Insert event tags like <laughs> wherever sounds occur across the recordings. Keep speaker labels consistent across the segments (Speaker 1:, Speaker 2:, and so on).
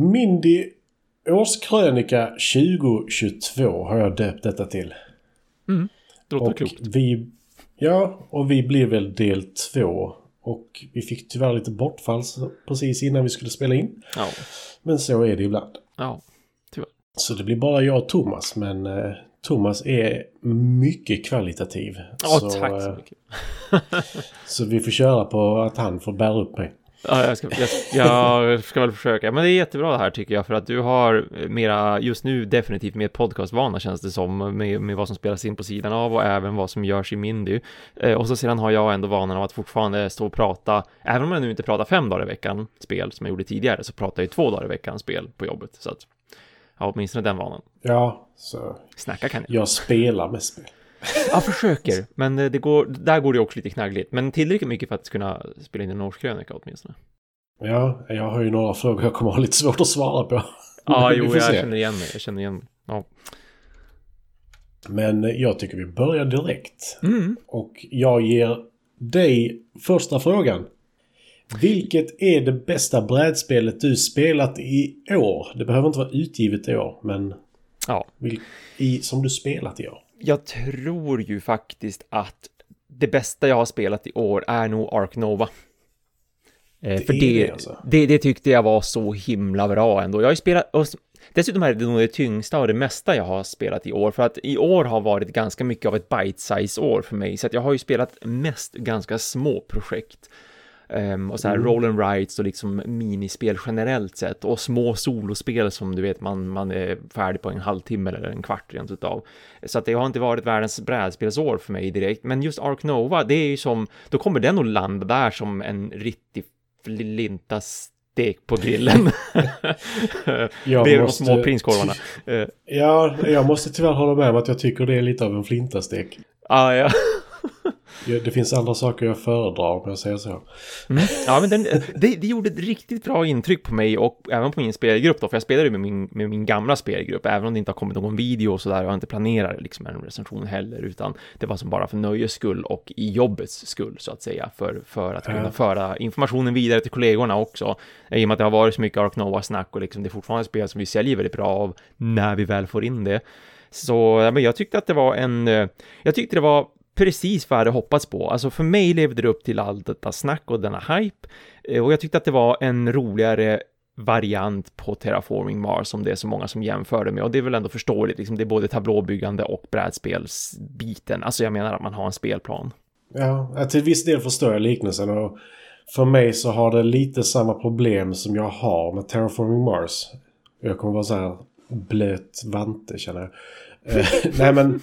Speaker 1: Mindy årskrönika 2022 har jag döpt detta till.
Speaker 2: Mm, det låter
Speaker 1: och
Speaker 2: klokt.
Speaker 1: vi, ja, och vi blir väl del två. Och vi fick tyvärr lite bortfall precis innan vi skulle spela in.
Speaker 2: Ja,
Speaker 1: Men så är det ibland.
Speaker 2: ja, tyvärr.
Speaker 1: Så det blir bara jag och Thomas. Men eh, Thomas är mycket kvalitativ.
Speaker 2: Ja,
Speaker 1: så,
Speaker 2: tack så
Speaker 1: eh,
Speaker 2: mycket. <laughs>
Speaker 1: så vi får köra på att han får bära upp mig.
Speaker 2: Ja, jag ska, jag, jag ska väl försöka. Men det är jättebra det här tycker jag för att du har mera, just nu definitivt mer podcastvana känns det som med, med vad som spelas in på sidan av och även vad som görs i Mindy. Eh, och så sedan har jag ändå vanan av att fortfarande stå och prata, även om jag nu inte pratar fem dagar i veckan spel som jag gjorde tidigare så pratar jag två dagar i veckan spel på jobbet. Så att har åtminstone den vanan.
Speaker 1: Ja, så
Speaker 2: Snacka kan jag.
Speaker 1: jag spelar med spel.
Speaker 2: Jag försöker, men eh, det går, där går det också lite knaggligt. Men tillräckligt mycket för att kunna spela in en årskrönika åtminstone.
Speaker 1: Ja, jag har ju några frågor jag kommer ha lite svårt att svara på.
Speaker 2: Ja, <laughs> jo, jag
Speaker 1: se.
Speaker 2: känner igen mig. Jag känner igen mig. Ja.
Speaker 1: Men jag tycker vi börjar direkt.
Speaker 2: Mm.
Speaker 1: Och jag ger dig första frågan. Vilket är det bästa brädspelet du spelat i år? Det behöver inte vara utgivet i år, men
Speaker 2: Ja,
Speaker 1: vil- i, som du spelat i år.
Speaker 2: Jag tror ju faktiskt att det bästa jag har spelat i år är nog Ark Nova. Eh,
Speaker 1: Det
Speaker 2: för
Speaker 1: är
Speaker 2: det,
Speaker 1: det, alltså.
Speaker 2: det, det tyckte jag var så himla bra ändå. Jag har ju spelat, och dessutom är det nog det tyngsta och det mesta jag har spelat i år, för att i år har varit ganska mycket av ett bite-size år för mig, så att jag har ju spelat mest ganska små projekt. Ehm, och så här
Speaker 1: Mm.
Speaker 2: roll and rights och liksom minispel generellt sett och små solospel som du vet man, man är färdig på en halvtimme eller en kvart rent utav. Så att det har inte varit världens brädspelsår för mig direkt, men just Ark Nova, det är ju som, då kommer den att landa där som en riktig flinta stek på grillen. <laughs>
Speaker 1: Jag
Speaker 2: Bredvid de
Speaker 1: måste-
Speaker 2: små prinskorvarna.
Speaker 1: Ja, jag måste tyvärr hålla med om att jag tycker det är lite av en flintastek.
Speaker 2: ah, ja.
Speaker 1: Det finns andra saker jag föredrar om jag säger så.
Speaker 2: Mm. Ja, men den, det, det gjorde ett riktigt bra intryck på mig och även på min spelgrupp då, för jag spelade med min, med min gamla spelgrupp, även om det inte har kommit någon video och sådär, jag har inte planerat liksom en recension heller, utan det var som bara för nöjes skull och i jobbets skull, så att säga, för, för att kunna
Speaker 1: Ja.
Speaker 2: föra informationen vidare till kollegorna också. I och med att det har varit så mycket Ark Nova-snack och liksom det är fortfarande spel som vi säljer väldigt bra av när vi väl får in det. Så ja, men jag tyckte att det var en, eh, jag tyckte det var precis vad jag hade hoppats på. Alltså för mig levde det upp till allt detta snack och denna hype. Eh, och jag tyckte att det var en roligare variant på Terraforming Mars som det är så många som jämför det med. Och det är väl ändå förståeligt, liksom det är både tablåbyggande och brädspelsbiten. Alltså jag menar att man har en spelplan.
Speaker 1: Ja, till viss del förstår jag liknelsen. Och för mig så har det lite samma problem som jag har med Terraforming Mars. Jag kommer vara så här blöt vante känner jag. Eh, <laughs> nej men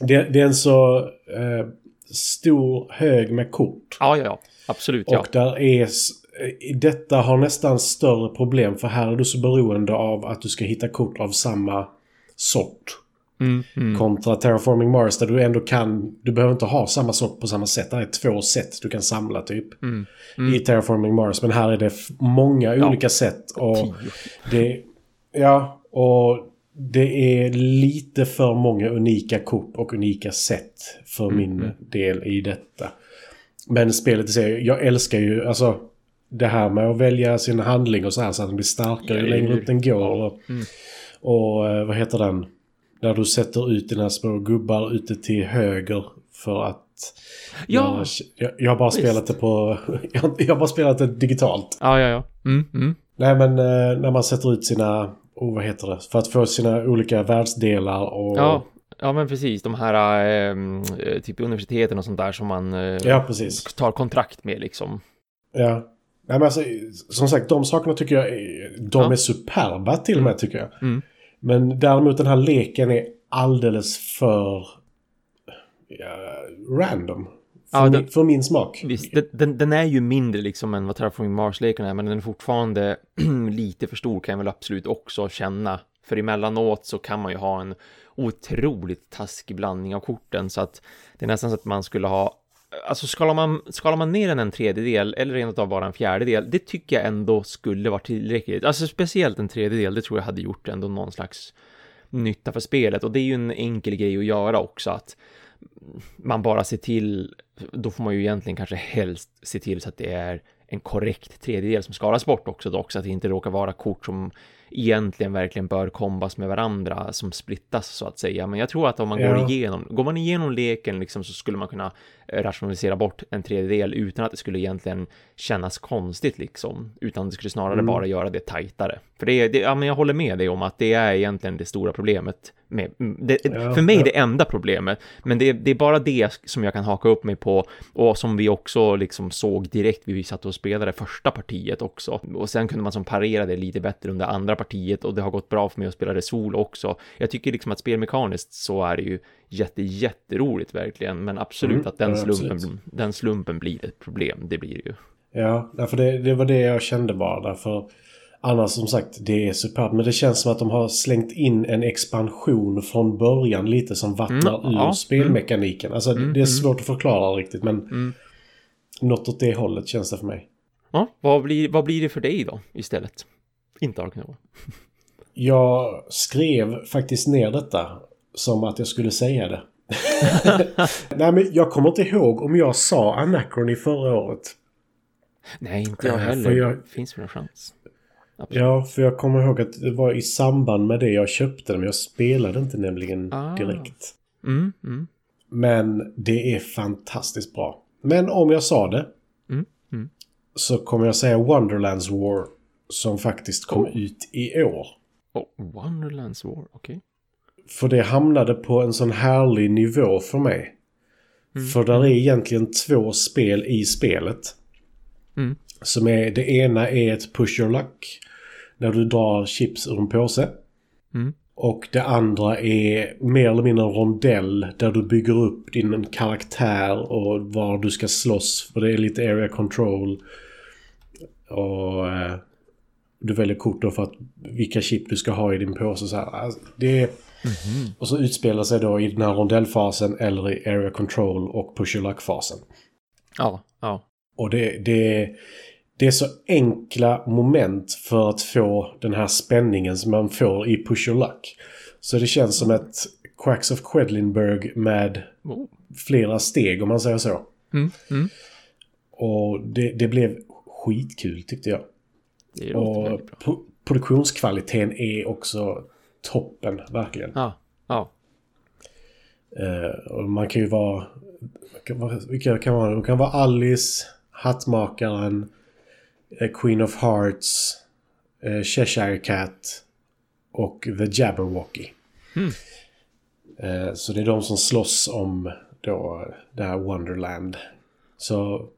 Speaker 1: det, det är en så eh, stor hög med kort.
Speaker 2: Ja, ja, ja, absolut, ja.
Speaker 1: Och där är... eh, Detta har nästan större problem för här är du så beroende av att du ska hitta kort av samma sort.
Speaker 2: Mm, mm.
Speaker 1: Kontra Terraforming Mars där du ändå kan... Du behöver inte ha samma sort på samma sätt. Det är två sätt du kan samla typ.
Speaker 2: Mm.
Speaker 1: I Terraforming Mars. Men här är det många
Speaker 2: Ja.
Speaker 1: olika sätt. Och det... Ja, och det är lite för många unika kort och unika sätt för
Speaker 2: Mm,
Speaker 1: min del i detta. Men spelet i sig, jag älskar ju alltså det här med att välja sin handling och så här så att den blir starkare ju längre upp den går. Och,
Speaker 2: Mm.
Speaker 1: och eh, vad heter den? När du sätter ut dina små gubbar ute till höger för att...
Speaker 2: Ja.
Speaker 1: Jag, jag har bara
Speaker 2: Visst.
Speaker 1: spelat det på... Jag, <laughs> jag har bara spelat det digitalt.
Speaker 2: Ja, ja, ja. Mm, mm.
Speaker 1: Nej men eh, när man sätter ut sina... Oh, vad heter det? För att få sina olika världsdelar och...
Speaker 2: Ja, ja, men precis. De här ehm, eh, typ universiteten och sånt där som man eh,
Speaker 1: Ja, precis.
Speaker 2: tar kontrakt med liksom.
Speaker 1: Ja. Nej, men alltså, som sagt, de sakerna tycker jag är, de
Speaker 2: Ja.
Speaker 1: är superba till och med tycker jag.
Speaker 2: Mm.
Speaker 1: Men däremot den här leken är alldeles för ja, random. För,
Speaker 2: Ja,
Speaker 1: min,
Speaker 2: den-
Speaker 1: för min smak.
Speaker 2: Visst, den, den, den är ju mindre liksom än vad Terraforming Mars-leken är, men den är fortfarande <clears throat> lite för stor kan jag väl absolut också känna. För emellanåt så kan man ju ha en otroligt taskig blandning av korten, så att det är nästan så att man skulle ha Alltså skalar man, skalar man ner den en tredjedel eller rent av bara en fjärdedel, det tycker jag ändå skulle vara tillräckligt. Alltså speciellt en tredjedel, det tror jag hade gjort ändå någon slags nytta för spelet. Och det är ju en enkel grej att göra också, att man bara ser till, då får man ju egentligen kanske helst se till så att det är en korrekt tredjedel som skalas bort också dock, så att det inte råkar vara kort som egentligen verkligen bör kombas med varandra som splittas så att säga. Men jag tror att om man ja. går igenom, går man igenom leken liksom så skulle man kunna rationalisera bort en tredjedel utan att det skulle egentligen kännas konstigt liksom, utan det skulle snarare mm. bara göra det tajtare. För det, det, ja men jag håller med dig om att det är egentligen det stora problemet med, det, ja, för mig ja. det enda problemet, men det, det, är bara det som jag kan haka upp mig på och som vi också liksom såg direkt vi satt och spelade första partiet också. Och sen kunde man som parera det lite bättre under andra partiet och det har gått bra för mig att spela Resol också. Jag tycker liksom att spelmekaniskt så är det ju jätte, jätteroligt verkligen, men absolut mm, att den slumpen, absolut. den slumpen blir ett problem, det blir det ju.
Speaker 1: Ja, för det, det var det jag kände bara därför Annars som sagt, det är superbt. Men det känns som att de har slängt in en expansion från början lite som vattnar mm, ur ja, spelmekaniken. Alltså mm, det är mm. svårt att förklara riktigt men mm. något åt det hållet känns det för mig.
Speaker 2: Ja, vad blir, vad blir det för dig då istället? Inte Ark
Speaker 1: Jag skrev faktiskt ner detta som att jag skulle säga det. <laughs> Nej men jag kommer inte ihåg om jag sa Anacron i förra året.
Speaker 2: Nej, inte jag heller. Jag... Finns väl en chans.
Speaker 1: Absolut. Ja, för jag kommer ihåg att det var i samband med det jag köpte den. Men jag spelade inte nämligen ah. direkt.
Speaker 2: Mm, mm.
Speaker 1: Men det är fantastiskt bra. Men om jag sa det.
Speaker 2: Mm, mm.
Speaker 1: så kommer jag säga Wonderlands War. Som faktiskt kom oh. ut i år.
Speaker 2: Oh, Wonderlands War, okej. Okay.
Speaker 1: För det hamnade på en sån härlig nivå för mig. Mm, för där är egentligen två spel i spelet.
Speaker 2: Mm.
Speaker 1: Som är, det ena är ett push your luck. När du drar chips ur en påse.
Speaker 2: Mm.
Speaker 1: Och det andra är mer eller mindre en rondell där du bygger upp din karaktär och var du ska slåss. För det är lite area control. Och eh, du väljer kort då för att vilka chip du ska ha i din påse. Så här. Alltså, det är, mm. Och så utspelar sig då i den här rondellfasen eller i area control och push your luck-fasen.
Speaker 2: Ja, ja.
Speaker 1: Och det, det, det är så enkla moment för att få den här spänningen som man får i Push Your Luck. Så det känns som ett Quacks of Quedlinburg med flera steg om man säger så.
Speaker 2: Mm, mm.
Speaker 1: Och det, det, blev skitkul tyckte jag.
Speaker 2: Det
Speaker 1: och po produktionskvaliteten är också toppen, verkligen.
Speaker 2: Ja, ja.
Speaker 1: Uh, och man kan ju vara... Vilka kan vara? Det kan vara Alice, Hattmakaren, Eh, Queen of Hearts, eh, Cheshire Cat och The Jabberwocky.
Speaker 2: Mm.
Speaker 1: Så det är de som slåss om då det här Wonderland. Så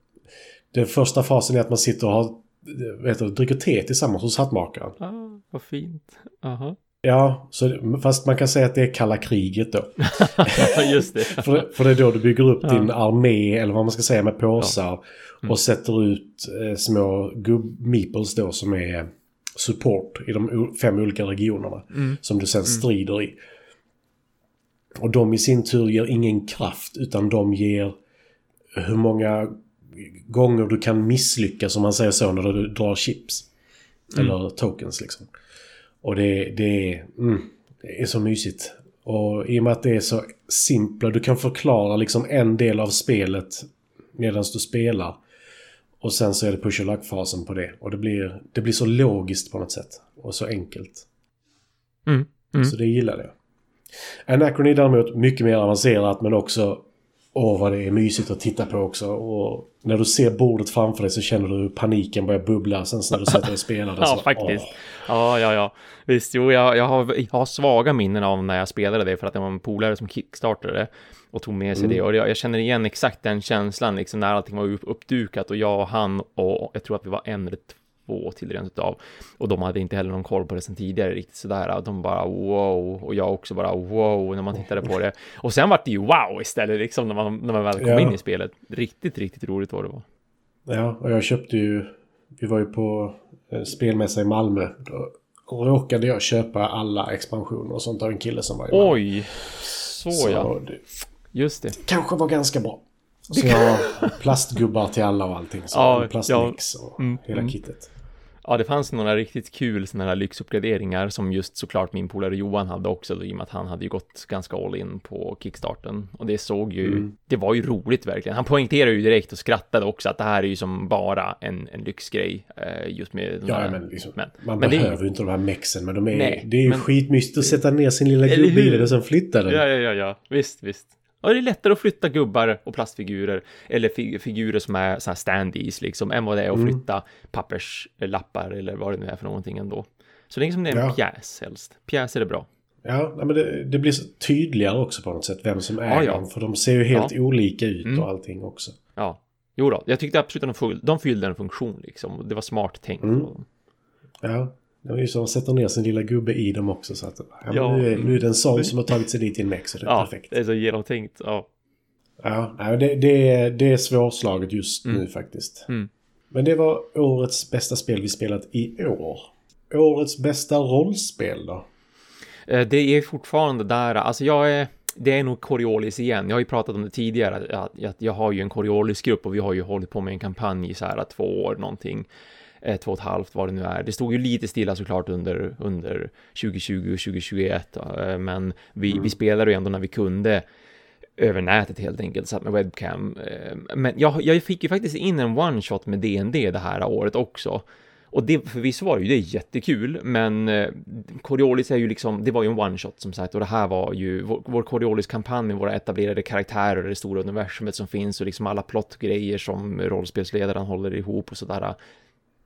Speaker 1: den första fasen är att man sitter och har, vet du, dricker te tillsammans hos hattmakaren.
Speaker 2: Ah, vad fint. Aha.
Speaker 1: Ja, så, fast man kan säga att det är kalla kriget då. <laughs>
Speaker 2: Just det. <laughs>
Speaker 1: för, för det är då du bygger upp ja. din armé, eller vad man ska säga, med påsar. Ja. Mm. Och sätter ut eh, små gubb-meeples då som är support i de fem olika regionerna.
Speaker 2: Mm.
Speaker 1: Som du sen mm. strider i. Och de i sin tur ger ingen kraft utan de ger hur många gånger du kan misslyckas om man säger så när du drar chips. Mm. Eller tokens liksom. Och det, det, är, mm, det är så mysigt. Och i och med att det är så simpla, du kan förklara liksom en del av spelet medan du spelar. Och sen så är det push och luck-fasen på det. Och det blir, det blir så logiskt på något sätt. Och så enkelt.
Speaker 2: Mm, mm.
Speaker 1: Så det gillar jag. Anachrony däremot mycket mer avancerat men också Åh vad det är mysigt att titta på också. Och när du ser bordet framför dig så känner du hur paniken börjar bubbla sen när du sätter dig och spelar. <laughs>
Speaker 2: ja, faktiskt. Åh. Ja, ja, ja. Visst, jo, jag, jag, har, jag har svaga minnen av när jag spelade det för att det var en polare som kickstartade det och tog med sig mm. det. Och jag, jag, känner igen exakt den känslan, liksom när allting var uppdukat och jag och han och jag tror att vi var en eller två till rent utav. Och de hade inte heller någon koll på det sen tidigare riktigt sådär. Och de bara wow. Och jag också bara wow när man tittade på det. Och sen var det ju wow istället liksom när man, när man väl kom ja. in i spelet. Riktigt, riktigt roligt var det var.
Speaker 1: Ja, och jag köpte ju, vi var ju på eh, spelmässa i Malmö. Då råkade jag köpa alla expansioner och sånt av en kille som var i
Speaker 2: Malmö. Oj, så, så ja. Det, Just det.
Speaker 1: Kanske var ganska bra. Så jag har plastgubbar till alla och allting. Så ja, plastmix och mm, hela mm. kittet.
Speaker 2: Ja, det fanns några riktigt kul sådana här lyxuppgraderingar som just såklart min polare Johan hade också då, i och med att han hade ju gått ganska all in på kickstarten och det såg ju, mm. det var ju roligt verkligen. Han poängterade ju direkt och skrattade också att det här är ju som bara en, en lyxgrej eh, just med
Speaker 1: Ja,
Speaker 2: här,
Speaker 1: men, liksom, men man men behöver ju inte de här mexen, men de är, nej, det är ju
Speaker 2: men,
Speaker 1: skitmysigt att sätta ner sin lilla gubbe i den och sen flytta den.
Speaker 2: Ja, ja, ja, ja, visst, visst. Ja, det är lättare att flytta gubbar och plastfigurer eller fig figurer som är så här standees liksom än vad det är att mm. flytta papperslappar eller vad det nu är för någonting ändå. Så länge som det är en ja. pjäs helst. Pjäs är det bra.
Speaker 1: Ja, men det, det blir tydligare också på något sätt vem som äger ja, ja. dem. För de ser ju helt ja. olika ut mm. och allting också.
Speaker 2: Ja, jo då. Jag tyckte absolut att de, fyllde, de fyllde en funktion liksom. Det var smart tänkt. Mm.
Speaker 1: Ja, det är ju så att sätter ner sin lilla gubbe i dem också. Så att, ja, ja. Nu, är, nu är det en sån som har tagit sig dit i en. Så det är ja, perfekt.
Speaker 2: det är så genomtänkt. Ja,
Speaker 1: ja det, det, är, det är svårslaget just mm. nu faktiskt. Mm. Men det var årets bästa spel vi spelat i år. Årets bästa rollspel då?
Speaker 2: Eh, det är fortfarande där, alltså jag är det är nog Coriolis igen. Jag har ju pratat om det tidigare, att, att jag har ju en Coriolis-grupp och vi har ju hållit på med en kampanj i så här två år någonting två och ett halvt vad det nu är. Det stod ju lite stilla såklart under, under 2020 och 2021, eh, men vi, mm. vi spelade ju ändå när vi kunde över nätet helt enkelt, satt med webcam. Eh, men jag, jag fick ju faktiskt in en one-shot med DND det här året också. Och det, förvisso var ju det jättekul, men eh, Coriolis är ju liksom, det var ju en one-shot som sagt, och det här var ju vår, vår Coriolis-kampanj med våra etablerade karaktärer, det stora universumet som finns och liksom alla plottgrejer som rollspelsledaren håller ihop och sådär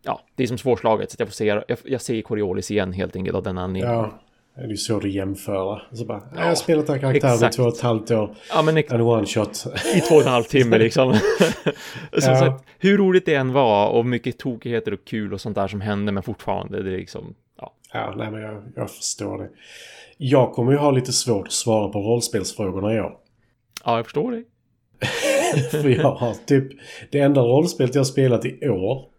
Speaker 2: ja, det är som svårslaget så jag får se, jag, jag ser Coriolis igen helt enkelt av den anledningen.
Speaker 1: Ja, det är ju svårt att jämföra. Så bara, ja, jag har spelat den här karaktären i två och ett halvt år. Ja, men en one shot.
Speaker 2: I två och en halv timme liksom. <laughs> som ja. sagt, hur roligt det än var och mycket tokigheter och kul och sånt där som hände, men fortfarande, det är liksom, ja.
Speaker 1: Ja, nej men jag, jag förstår det. Jag kommer ju ha lite svårt att svara på rollspelsfrågorna i år.
Speaker 2: Ja, jag förstår det. <laughs>
Speaker 1: För jag har typ, det enda rollspelet jag har spelat i år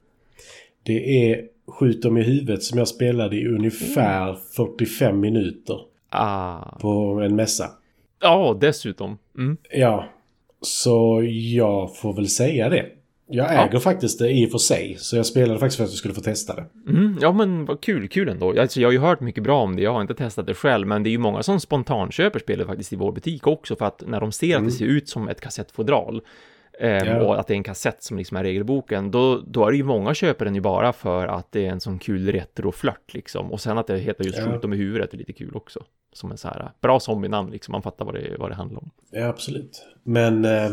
Speaker 1: det är Skjut dem i huvudet som jag spelade i ungefär 45 minuter.
Speaker 2: Ah.
Speaker 1: På en mässa.
Speaker 2: Ja, dessutom. Mm.
Speaker 1: Ja. Så jag får väl säga det. Jag äger ja. faktiskt det i och för sig. Så jag spelade faktiskt för att jag skulle få testa det.
Speaker 2: Mm, ja men vad kul, kul ändå. Alltså, jag har ju hört mycket bra om det. Jag har inte testat det själv. Men det är ju många som spontanköper spelet faktiskt i vår butik också. För att när de ser mm. att det mm. ser ut som ett kassettfodral yeah. och att det är en kassett som liksom är regelboken, då, då är det ju många köper den ju bara för att det är en sån kul retroflört liksom. Och sen att det heter just yeah. Skjut dem i huvudet är lite kul också. Som en så här bra zombie-namn liksom, man fattar vad det, vad det handlar om.
Speaker 1: Ja, absolut. Men eh,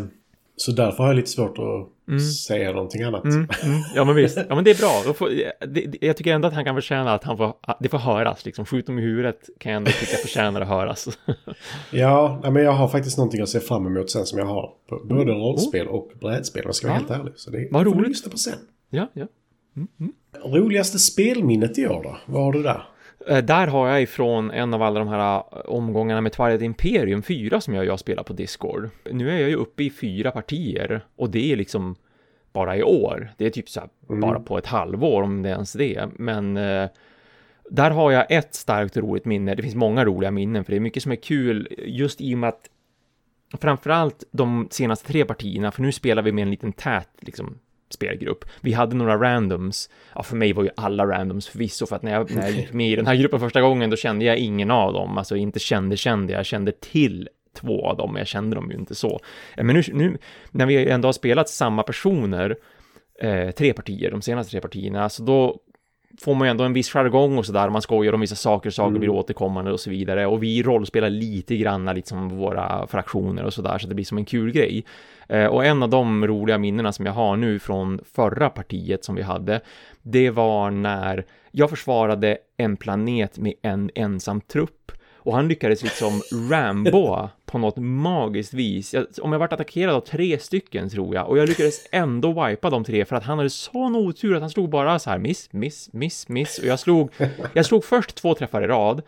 Speaker 1: så därför har jag lite svårt att mm. säga någonting annat. Mm,
Speaker 2: mm. Ja men visst, ja men det är bra. Får, det, jag tycker ändå att han kan förtjäna att han får, det får höras liksom. Skjut dem i huvudet kan jag ändå tycka förtjänar att höras. <laughs>
Speaker 1: ja, men jag har faktiskt någonting att se fram emot sen som jag har. På både mm. rollspel och brädspel om jag ska vara ja. helt ärlig. Så det
Speaker 2: Vad roligt.
Speaker 1: lyssna på sen.
Speaker 2: Ja, ja. Mm,
Speaker 1: mm. Roligaste spelminnet i år då? Vad har du där?
Speaker 2: Eh, där har jag ifrån en av alla de här eh, omgångarna med Twilight Imperium 4 som jag, jag spelar på Discord. Nu är jag ju uppe i fyra partier och det är liksom bara i år. Det är typ så här, mm. bara på ett halvår om det är ens det. Men eh, där har jag ett starkt roligt minne. Det finns många roliga minnen för det är mycket som är kul just i och med att framförallt de senaste tre partierna, för nu spelar vi med en liten tät liksom spelgrupp. Vi hade några randoms. Ja, för mig var ju alla randoms förvisso, för att när jag, när jag gick med i den här gruppen första gången, då kände jag ingen av dem. Alltså inte kände, kände jag. kände till två av dem, men jag kände dem ju inte så. Eh, men nu, nu när vi ändå har spelat samma personer, eh, tre partier, de senaste tre partierna, så då får man ju ändå en viss jargong och sådär, man skojar om vissa saker, saker mm. blir återkommande och så vidare. Och vi rollspelar lite grann liksom våra fraktioner och sådär, så det blir som en kul grej. Eh, och en av de roliga minnena som jag har nu från förra partiet som vi hade, det var när jag försvarade en planet med en ensam trupp. Och han lyckades liksom <laughs> ramboa på något magiskt vis. Jag, om jag varit attackerad av tre stycken tror jag. Och jag lyckades ändå wipa de tre för att han hade sån otur att han slog bara så här miss, miss, miss, miss. Och jag slog, jag slog först två träffar i rad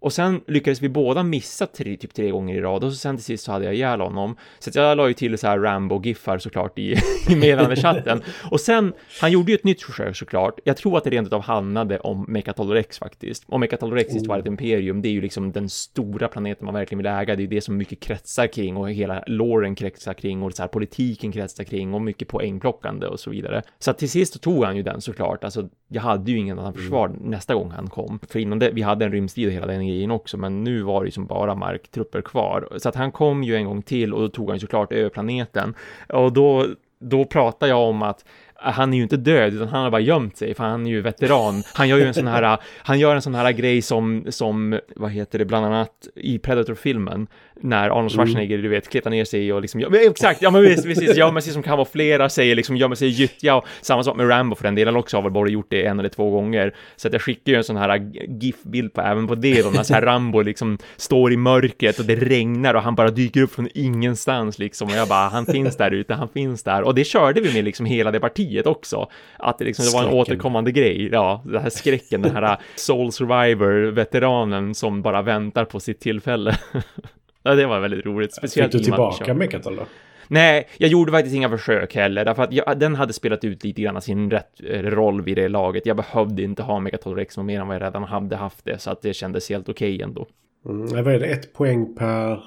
Speaker 2: Och sen lyckades vi båda missa tre, typ tre gånger i rad och så sen till sist så hade jag ihjäl honom. Så att jag la ju till så här Rambo-giffar såklart i, <laughs> i meddelandechatten. och sen, han gjorde ju ett nytt försök såklart. Jag tror att det rent av handlade om Mechatol Rex faktiskt. Och Mechatol Rex i ett imperium, det är ju liksom den stora planeten man verkligen vill äga. Det är ju det som mycket kretsar kring och hela loren kretsar kring och så här politiken kretsar kring och mycket poängplockande och så vidare. Så att till sist så tog han ju den såklart. Alltså, jag hade ju ingen annan försvar mm. nästa gång han kom. För innan det, vi hade en rymdstrid hela den grejen också, men nu var det ju som bara marktrupper kvar. Så att han kom ju en gång till och då tog han såklart över planeten. Och då, då pratar jag om att han är ju inte död, utan han har bara gömt sig, för han är ju veteran. Han gör ju en sån här, <laughs> han gör en sån här grej som, som, vad heter det, bland annat i Predator-filmen, när Arnold mm. Schwarzenegger, mm. du vet, kletar ner sig och liksom, ja, men exakt, ja men visst, precis, gömmer sig som kamouflerar sig, liksom gömmer sig i gyttja och samma sak med Rambo för den delen också, har väl bara gjort det en eller två gånger. Så att jag skickar ju en sån här GIF-bild på, även på det då, när så här Rambo liksom står i mörkret och det regnar och han bara dyker upp från ingenstans liksom och jag bara, han finns där ute, han finns där och det körde vi med liksom hela det partiet också. Att det liksom, det var en återkommande grej, ja, den här skräcken, den här Soul Survivor-veteranen som bara väntar på sitt tillfälle. <laughs> Ja, det var väldigt roligt.
Speaker 1: Speciellt Fick du tillbaka Mechatol då?
Speaker 2: Nej, jag gjorde faktiskt inga försök heller, därför att jag, den hade spelat ut lite grann sin rätt eh, roll vid det laget. Jag behövde inte ha Megatol Rex mer än vad jag redan hade haft det, så att det kändes helt okej okay ändå.
Speaker 1: Mm, vad är det, ett poäng per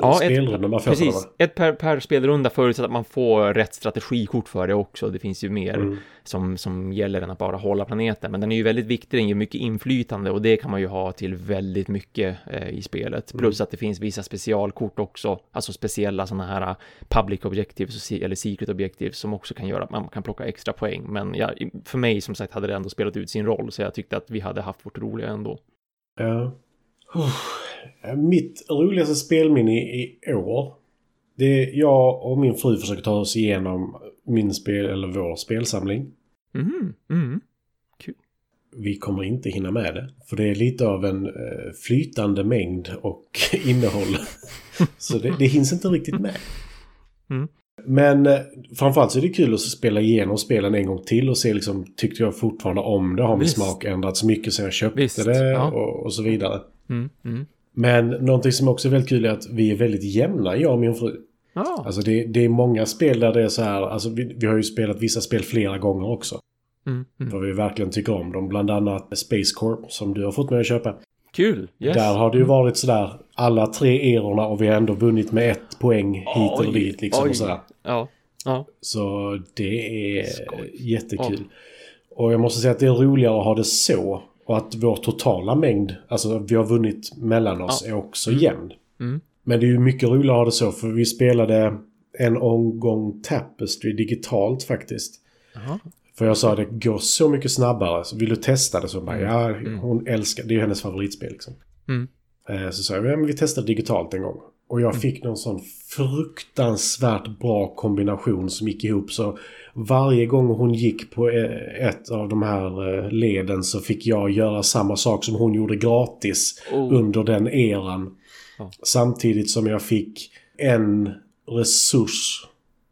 Speaker 1: ja, spelrunda man får
Speaker 2: Precis, ett per, per spelrunda förutsatt att man får rätt strategikort för det också. Det finns ju mer mm. som, som gäller än att bara hålla planeten. Men den är ju väldigt viktig, den ger mycket inflytande och det kan man ju ha till väldigt mycket eh, i spelet. Mm. Plus att det finns vissa specialkort också, alltså speciella sådana här uh, public objectives eller secret objectives som också kan göra att man kan plocka extra poäng. Men ja, för mig som sagt hade det ändå spelat ut sin roll så jag tyckte att vi hade haft vårt roliga ändå.
Speaker 1: Ja. Mitt roligaste spelminne i år. Det är jag och min fru försöker ta oss igenom min spel, eller vår spelsamling.
Speaker 2: Mm, mm. Kul.
Speaker 1: Vi kommer inte hinna med det. För det är lite av en eh, flytande mängd och <laughs> innehåll. så det, det hinns inte riktigt med. Mm. Men eh, framförallt så är det kul att spela igenom spelen en gång till och se liksom, tyckte jag fortfarande om det? Har min Visst. smak ändrats mycket sen jag köpte Visst, det? Ja. Och, och, så vidare. Mm, mm. Men någonting som också är väldigt kul är att vi är väldigt jämna, jag och min fru. Ah. Alltså det, det, är många spel där det är så här, alltså vi, vi har ju spelat vissa spel flera gånger också. Mm, mm. För vi verkligen tycker om dem. Bland annat Space Corp som du har fått mig att köpa.
Speaker 2: Kul!
Speaker 1: Yes. Där har det ju varit sådär alla tre erorna och vi har ändå vunnit med ett poäng hit oj, eller dit liksom. Oj. Och sådär.
Speaker 2: Ja. ja.
Speaker 1: Så det är Skoj. jättekul. Ja. Och jag måste säga att det är roligare att ha det så och att vår totala mängd, alltså vi har vunnit mellan oss, ja. är också mm. jämn. Mm. Men det är ju mycket roligare att ha det så för vi spelade en omgång Tapestry digitalt faktiskt. Aha. För jag sa att det går så mycket snabbare. Så vill du testa det så bara, mm. ja, mm. hon älskar, det är ju hennes favoritspel liksom. Mm. Eh, så sa jag, ja, men vi testar digitalt en gång. Och jag mm. fick någon sån fruktansvärt bra kombination som gick ihop. Så varje gång hon gick på eh, ett av de här eh, leden så fick jag göra samma sak som hon gjorde gratis oh. under den eran. Oh. Samtidigt som jag fick en resurs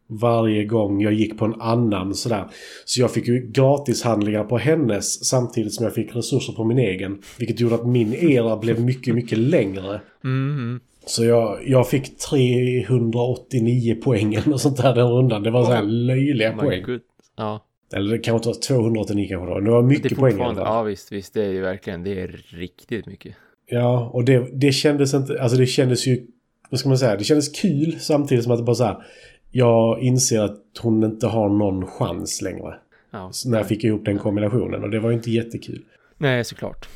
Speaker 1: varje gång jag gick på en annan sådär. Så jag fick ju gratishandlingar på hennes samtidigt som jag fick resurser på min egen. Vilket gjorde att min era blev mycket, mycket längre. Mm. Så jag, jag fick 389 poäng och sånt där den rundan. Det var så här löjliga oh poäng. God. Ja. Eller det kanske inte var 289 kanske då. Det var mycket det poäng.
Speaker 2: Ja visst, visst. Det är ju verkligen, det är riktigt mycket.
Speaker 1: Ja, och det, det kändes inte, alltså det kändes ju, vad ska man säga, det kändes kul samtidigt som att det bara så här, jag inser att hon inte har någon chans längre. Ja, när jag fick ihop den kombinationen och det var ju inte jättekul.
Speaker 2: Nej, såklart.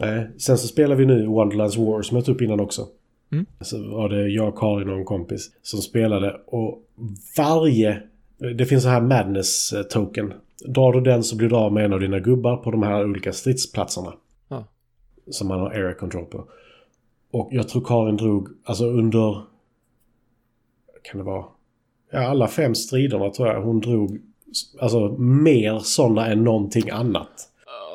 Speaker 1: Mm. sen så spelar vi nu Wonderlands War som jag tog upp innan också. Mm. Så var det jag, Karin och en kompis som spelade och varje... Det finns så här Madness eh. Drar du den så blir du av med en av dina gubbar på de här olika stridsplatserna. Ja. Som man har area control på. Och jag tror Karin drog, alltså under... Kan det vara? Ja, alla fem striderna tror jag hon drog alltså mer sådana än någonting annat.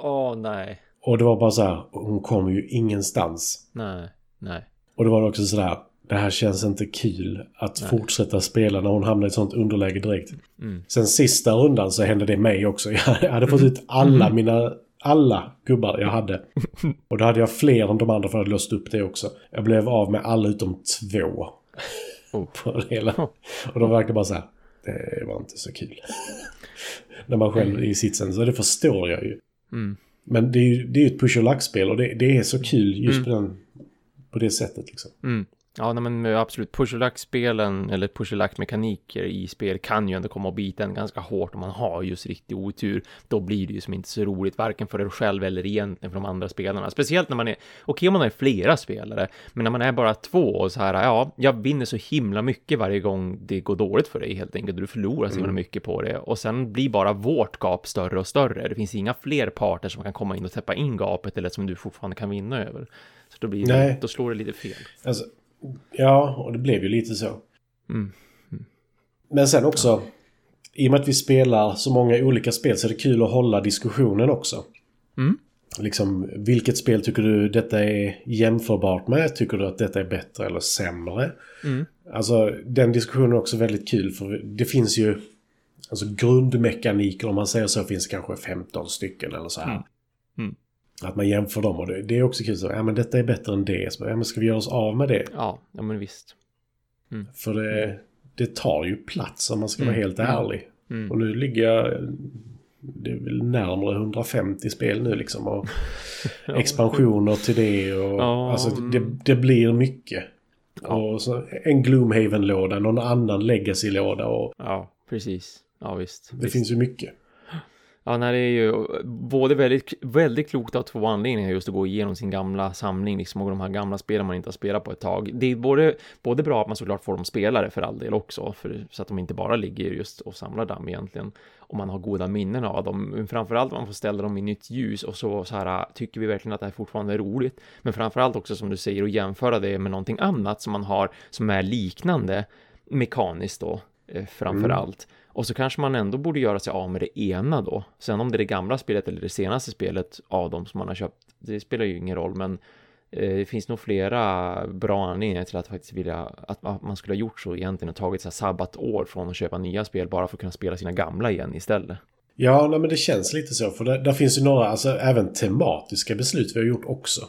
Speaker 2: Åh, oh, nej.
Speaker 1: Och det var bara så här, hon kom ju ingenstans.
Speaker 2: Nej, nej.
Speaker 1: Och det var också sådär, det här känns inte kul att Nej. fortsätta spela när hon hamnar i ett sånt underläge direkt. Mm. Sen sista rundan så hände det mig också. <laughs> Jag hade fått ut alla mm. mina alla gubbar jag hade. <laughs> Och då hade jag fler än de andra för att låst upp det också. Jag blev av med alla utom två.
Speaker 2: Oh. <laughs>
Speaker 1: På det hela. Och de verkar bara så här. Det var inte så kul. När man själv är i sitsen. Så det förstår jag ju.
Speaker 2: Mm.
Speaker 1: Men det är ju det är ett push och lack-spel och det, det är så kul just
Speaker 2: Mm.
Speaker 1: på, den, på det sättet liksom.
Speaker 2: Mm. Ja, nej, men absolut. Push och lack-spelen, eller push och lack-mekaniker i spel kan ju ändå komma och bita en ganska hårt om man har just riktig otur. Då blir det ju som inte så roligt, varken för er själv eller egentligen för de andra spelarna. Speciellt när man är, okej om man är flera spelare, men när man är bara två och så här, ja, jag vinner så himla mycket varje gång det går dåligt för dig helt enkelt. Du förlorar så himla
Speaker 1: Mm.
Speaker 2: mycket på det och sen blir bara vårt gap större och större. Det finns inga fler parter som kan komma in och täppa in gapet eller som du fortfarande kan vinna över. Så då blir det,
Speaker 1: Nej.
Speaker 2: då slår det lite fel.
Speaker 1: Alltså, ja, och det blev ju lite så.
Speaker 2: Mm.
Speaker 1: Men sen också, i och med att vi spelar så många olika spel så är det kul att hålla diskussionen också.
Speaker 2: Mm.
Speaker 1: Liksom, vilket spel tycker du detta är jämförbart med? Tycker du att detta är bättre eller sämre?
Speaker 2: Mm.
Speaker 1: Alltså, den diskussionen är också väldigt kul för det finns ju... Alltså grundmekaniker, om man säger så, finns det kanske 15 stycken eller så här.
Speaker 2: Mm. Mm.
Speaker 1: Att man jämför dem och det, det är också kul. Så, ja men detta är bättre än det. Så, ja men ska vi göra oss av med det?
Speaker 2: Ja, ja men visst.
Speaker 1: För det, det tar ju plats om man ska vara
Speaker 2: Mm.
Speaker 1: helt ärlig.
Speaker 2: Mm.
Speaker 1: Och nu ligger jag... Det är väl närmare 150 spel nu liksom. Och <laughs> expansioner till det och...
Speaker 2: Ja,
Speaker 1: alltså
Speaker 2: mm.
Speaker 1: det, det blir mycket.
Speaker 2: Ja.
Speaker 1: Och så en Gloomhaven-låda, någon annan Legacy-låda och
Speaker 2: Ja, precis. Ja, visst.
Speaker 1: det
Speaker 2: visst.
Speaker 1: finns ju mycket.
Speaker 2: Ja, nej, det är ju eh, både väldigt, väldigt klokt av två anledningar just att gå igenom sin gamla samling liksom och de här gamla spelen man inte har spelat på ett tag. Det är både, både bra att man såklart får dem spelare för all del också, för, så att de inte bara ligger just och samlar damm egentligen. Och man har goda minnen av dem, men framförallt man får ställa dem i nytt ljus och så, så här, tycker vi verkligen att det här fortfarande är roligt. Men framförallt också som du säger, att jämföra det med någonting annat som man har som är liknande mekaniskt då, eh, framför
Speaker 1: Mm.
Speaker 2: allt. Och så kanske man ändå borde göra sig av med det ena då. Sen om det är det gamla spelet eller det senaste spelet av dem som man har köpt, det spelar ju ingen roll, men eh, det finns nog flera bra anledningar till att faktiskt vilja att, man skulle ha gjort så egentligen och tagit så här sabbatår från att köpa nya spel bara för att kunna spela sina gamla igen istället.
Speaker 1: Ja, nej, men det känns lite så. För där, där finns ju några, alltså även tematiska beslut vi har gjort också.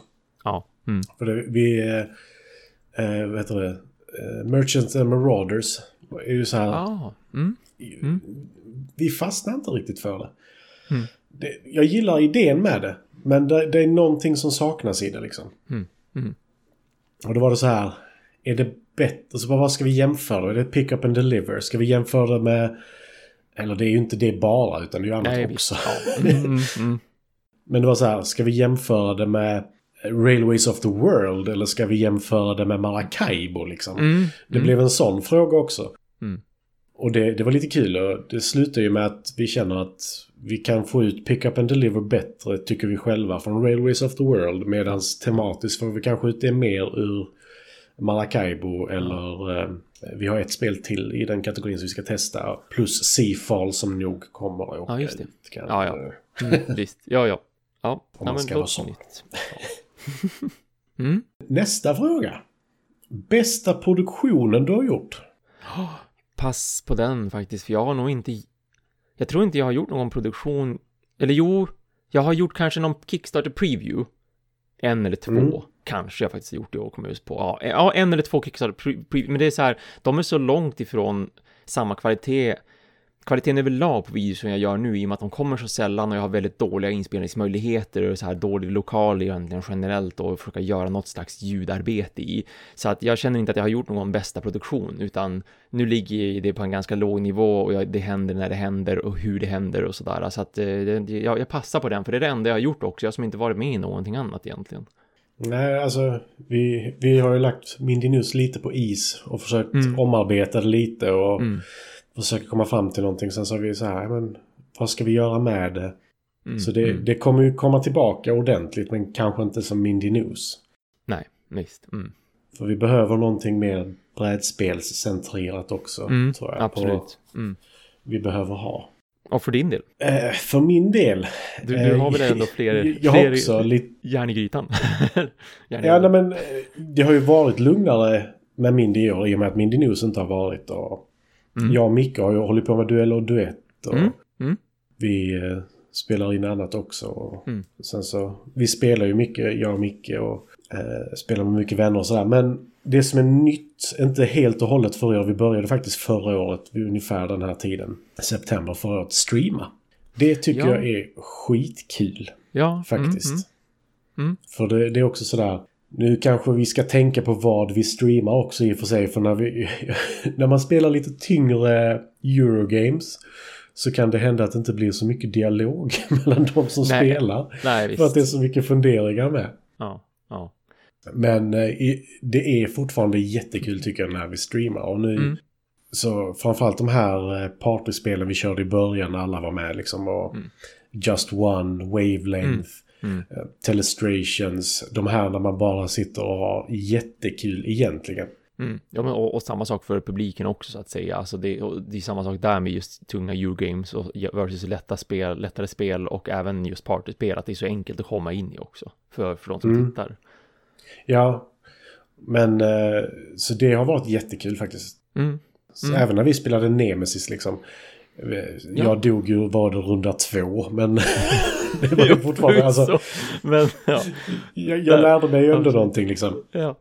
Speaker 2: Ja, mm.
Speaker 1: För det, vi... Eh, eh, vad heter det? Eh, Merchants and Marauders är ju så här...
Speaker 2: ah, mm. Mm.
Speaker 1: Vi fastnar inte riktigt för det.
Speaker 2: Mm.
Speaker 1: det. Jag gillar idén med det. Men det, det är någonting som saknas i det liksom.
Speaker 2: Mm. Mm.
Speaker 1: Och då var det så här. Är det bättre? Så vad ska vi jämföra? Är det pick up and deliver? Ska vi jämföra det med... Eller det är ju inte det bara, utan det är ju annat
Speaker 2: Nej,
Speaker 1: också. <laughs>
Speaker 2: Mm, mm.
Speaker 1: Men det var så här, ska vi jämföra det med Railways of the World? Eller ska vi jämföra det med Maracaibo liksom?
Speaker 2: Mm.
Speaker 1: Det
Speaker 2: Mm.
Speaker 1: blev en sån fråga också.
Speaker 2: Mm.
Speaker 1: Och det, det var lite kul och det slutar ju med att vi känner att vi kan få ut Pick Up and Deliver bättre, tycker vi själva, från Railways of the World. Medan tematiskt får vi kanske ut det mer ur Maracaibo eller eh, vi har ett spel till i den kategorin som vi ska testa. Plus Seafall som nog kommer att åka
Speaker 2: Ja, just det.
Speaker 1: kanske.
Speaker 2: Ja, ja. Mm, visst, ja, ja. Ja, <laughs>
Speaker 1: Om
Speaker 2: ja
Speaker 1: man
Speaker 2: men
Speaker 1: ska vara sån.
Speaker 2: Ja. <laughs> Mm.
Speaker 1: Nästa fråga. Bästa produktionen du har gjort? <gasps>
Speaker 2: Pass på den faktiskt, för jag har nog inte... Jag tror inte jag har gjort någon produktion... Eller jo, jag har gjort kanske någon Kickstarter preview. En eller två,
Speaker 1: Mm.
Speaker 2: kanske jag faktiskt har gjort det och kommit ut på. Ja, en eller två Kickstarter pre- preview. Men det är så här, de är så långt ifrån samma kvalitet kvaliteten överlag på videos som jag gör nu i och med att de kommer så sällan och jag har väldigt dåliga inspelningsmöjligheter och så här dålig lokal egentligen generellt och försöka göra något slags ljudarbete i. Så att jag känner inte att jag har gjort någon bästa produktion utan nu ligger det på en ganska låg nivå och jag, det händer när det händer och hur det händer och sådär. Så att eh, det, jag, jag passar på den för det är det enda jag har gjort också, jag som inte varit med i någonting annat egentligen.
Speaker 1: Nej, alltså vi, vi har ju lagt Mindy News lite på is och försökt
Speaker 2: Mm.
Speaker 1: omarbeta det lite och
Speaker 2: Mm.
Speaker 1: Försöka komma fram till någonting. Sen så har vi så här, men vad ska vi göra med det?
Speaker 2: Mm.
Speaker 1: Så det,
Speaker 2: mm.
Speaker 1: det kommer ju komma tillbaka ordentligt men kanske inte som Mindy News.
Speaker 2: Nej, visst. Mm.
Speaker 1: För vi behöver någonting mer brädspelscentrerat också,
Speaker 2: Mm.
Speaker 1: tror jag.
Speaker 2: Absolut. Mm.
Speaker 1: Vi behöver ha.
Speaker 2: Och för din del?
Speaker 1: Eh, för min del.
Speaker 2: Du, du
Speaker 1: eh,
Speaker 2: har väl ändå fler,
Speaker 1: Jag har
Speaker 2: fler
Speaker 1: också lite...
Speaker 2: järn i grytan? <laughs> järn i
Speaker 1: Ja, nej, men eh, det har ju varit lugnare med Mindy i år i och med att Mindy News inte har varit. Och
Speaker 2: Mm.
Speaker 1: Jag och Micke har ju hållit på med duell och duett. Och
Speaker 2: Mm, mm.
Speaker 1: Vi eh, spelar in annat också. Och
Speaker 2: Mm.
Speaker 1: Sen så, vi spelar ju mycket, jag och Micke och eh, spelar med mycket vänner och sådär. Men det som är nytt, inte helt och hållet för er, vi började faktiskt förra året vid ungefär den här tiden, september förra året, streama. Det tycker
Speaker 2: Ja.
Speaker 1: jag är skitkul
Speaker 2: Ja,
Speaker 1: faktiskt.
Speaker 2: Mm, mm.
Speaker 1: För det, det är också sådär, nu kanske vi ska tänka på vad vi streamar också i och för sig. För när, vi, <laughs> när man spelar lite tyngre Eurogames så kan det hända att det inte blir så mycket dialog <laughs> mellan de som
Speaker 2: Nej.
Speaker 1: spelar.
Speaker 2: Nej,
Speaker 1: För att det är så mycket funderingar med.
Speaker 2: Ja, ja.
Speaker 1: Men eh, det är fortfarande jättekul tycker jag när vi streamar. Och nu,
Speaker 2: Mm.
Speaker 1: så framförallt de här eh, partyspelen vi körde i början när alla var med liksom. Och
Speaker 2: Mm.
Speaker 1: Just One, Wavelength,
Speaker 2: Mm.
Speaker 1: Eh, Telestrations. De här när man bara sitter och har jättekul egentligen.
Speaker 2: Mm. Ja, men och, och samma sak för publiken också så att säga. Alltså det, det är samma sak där med just tunga Eurogames och versus lätta spel, lättare spel och även just partyspel. Att det är så enkelt att komma in i också för, för de som
Speaker 1: Mm.
Speaker 2: tittar.
Speaker 1: Ja, men eh, så det har varit jättekul faktiskt.
Speaker 2: Mm. Mm.
Speaker 1: Även när vi spelade Nemesis liksom. Jag
Speaker 2: Ja.
Speaker 1: dog ju, var det runda två, men <laughs> det var ju fortfarande, alltså,
Speaker 2: Så, men ja.
Speaker 1: jag, jag lärde mig ju ändå någonting liksom.
Speaker 2: Ja.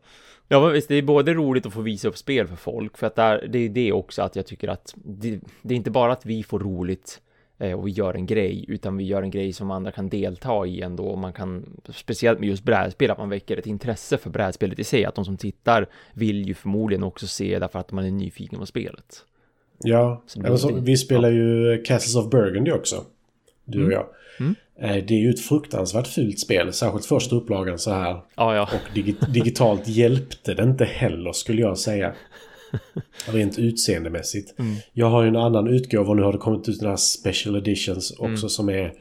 Speaker 2: Ja men visst, det är både roligt att få visa upp spel för folk, för att där, det är det också att jag tycker att det, det är inte bara att vi får roligt eh, och vi gör en grej, utan vi gör en grej som andra kan delta i ändå, och man kan, speciellt med just brädspel, att man väcker ett intresse för brädspelet i sig, att de som tittar vill ju förmodligen också se därför att man är nyfiken på spelet.
Speaker 1: Ja,
Speaker 2: Så det-
Speaker 1: eller så,
Speaker 2: det-
Speaker 1: vi spelar ju Castles of Burgundy också. Du och
Speaker 2: Mm.
Speaker 1: jag.
Speaker 2: Mm.
Speaker 1: Eh, Det är ju ett fruktansvärt fult spel, särskilt första upplagan så här.
Speaker 2: Ja, ja.
Speaker 1: Och digi- digitalt hjälpte det inte heller skulle jag säga. <laughs> Rent utseendemässigt.
Speaker 2: Mm.
Speaker 1: Jag har ju en annan utgåva och nu har det kommit ut några special editions också
Speaker 2: Mm.
Speaker 1: som är...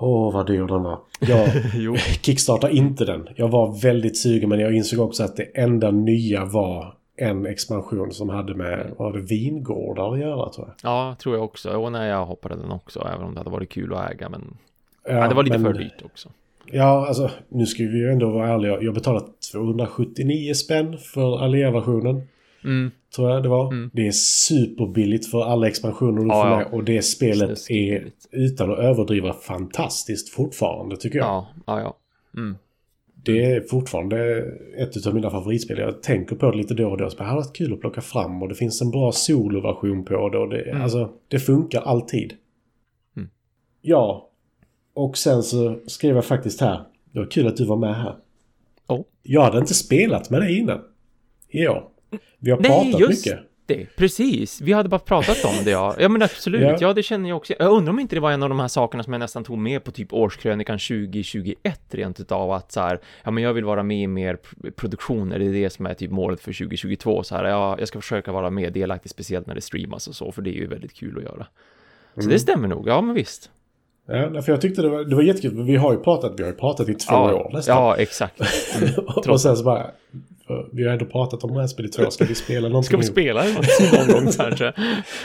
Speaker 1: Åh, vad dyr den var. Jag <laughs>
Speaker 2: jo.
Speaker 1: kickstartar inte den. Jag var väldigt sugen men jag insåg också att det enda nya var en expansion som hade med vad var det, vingårdar att göra tror jag.
Speaker 2: Ja, tror jag också. Och när jag hoppade den också, även om det hade varit kul att äga, men ja, det var lite
Speaker 1: men-
Speaker 2: för dyrt också.
Speaker 1: Ja, alltså nu ska vi ju ändå vara ärliga. Jag betalade 279 spänn för Alea-versionen.
Speaker 2: Mm.
Speaker 1: Tror jag det var.
Speaker 2: Mm.
Speaker 1: Det är superbilligt för alla expansioner du
Speaker 2: Ja,
Speaker 1: får
Speaker 2: ja.
Speaker 1: med. Och det spelet är,
Speaker 2: Snuskigt.
Speaker 1: utan att överdriva, fantastiskt fortfarande tycker jag.
Speaker 2: Ja, ja, ja. Mm.
Speaker 1: Det är fortfarande ett av mina favoritspel. Jag tänker på det lite då och då. Så det hade varit kul att plocka fram och det finns en bra soloversion på det. Och det,
Speaker 2: Mm.
Speaker 1: alltså, det funkar alltid.
Speaker 2: Mm.
Speaker 1: Ja, och sen så skrev jag faktiskt här. Det var kul att du var med här.
Speaker 2: Oh.
Speaker 1: Jag hade inte spelat med dig innan. I år. Vi har
Speaker 2: Nej,
Speaker 1: pratat
Speaker 2: just
Speaker 1: mycket.
Speaker 2: Det. Precis. Vi hade bara pratat om det, ja. Ja, men absolut.
Speaker 1: Ja.
Speaker 2: Ja. det känner jag också. Jag undrar om inte det var en av de här sakerna som jag nästan tog med på typ årskrönikan 2021 rent utav att så här, ja, men jag vill vara med i mer pr- produktioner. Det är det som är typ målet för 2022. Så här, ja, jag ska försöka vara mer delaktig, speciellt när det streamas och så, för det är ju väldigt kul att göra. Så
Speaker 1: Mm.
Speaker 2: det stämmer nog. Ja, men visst.
Speaker 1: Ja, för jag tyckte det var, det var jättekul. Vi har ju pratat, vi har ju pratat i två
Speaker 2: ja,
Speaker 1: år nästan.
Speaker 2: Ja, exakt. Mm. <laughs>
Speaker 1: och sen så bara... Vi har ändå pratat om brädspel i två år. Ska vi spela någonting?
Speaker 2: Ska vi spela någon <laughs> gång kanske? Och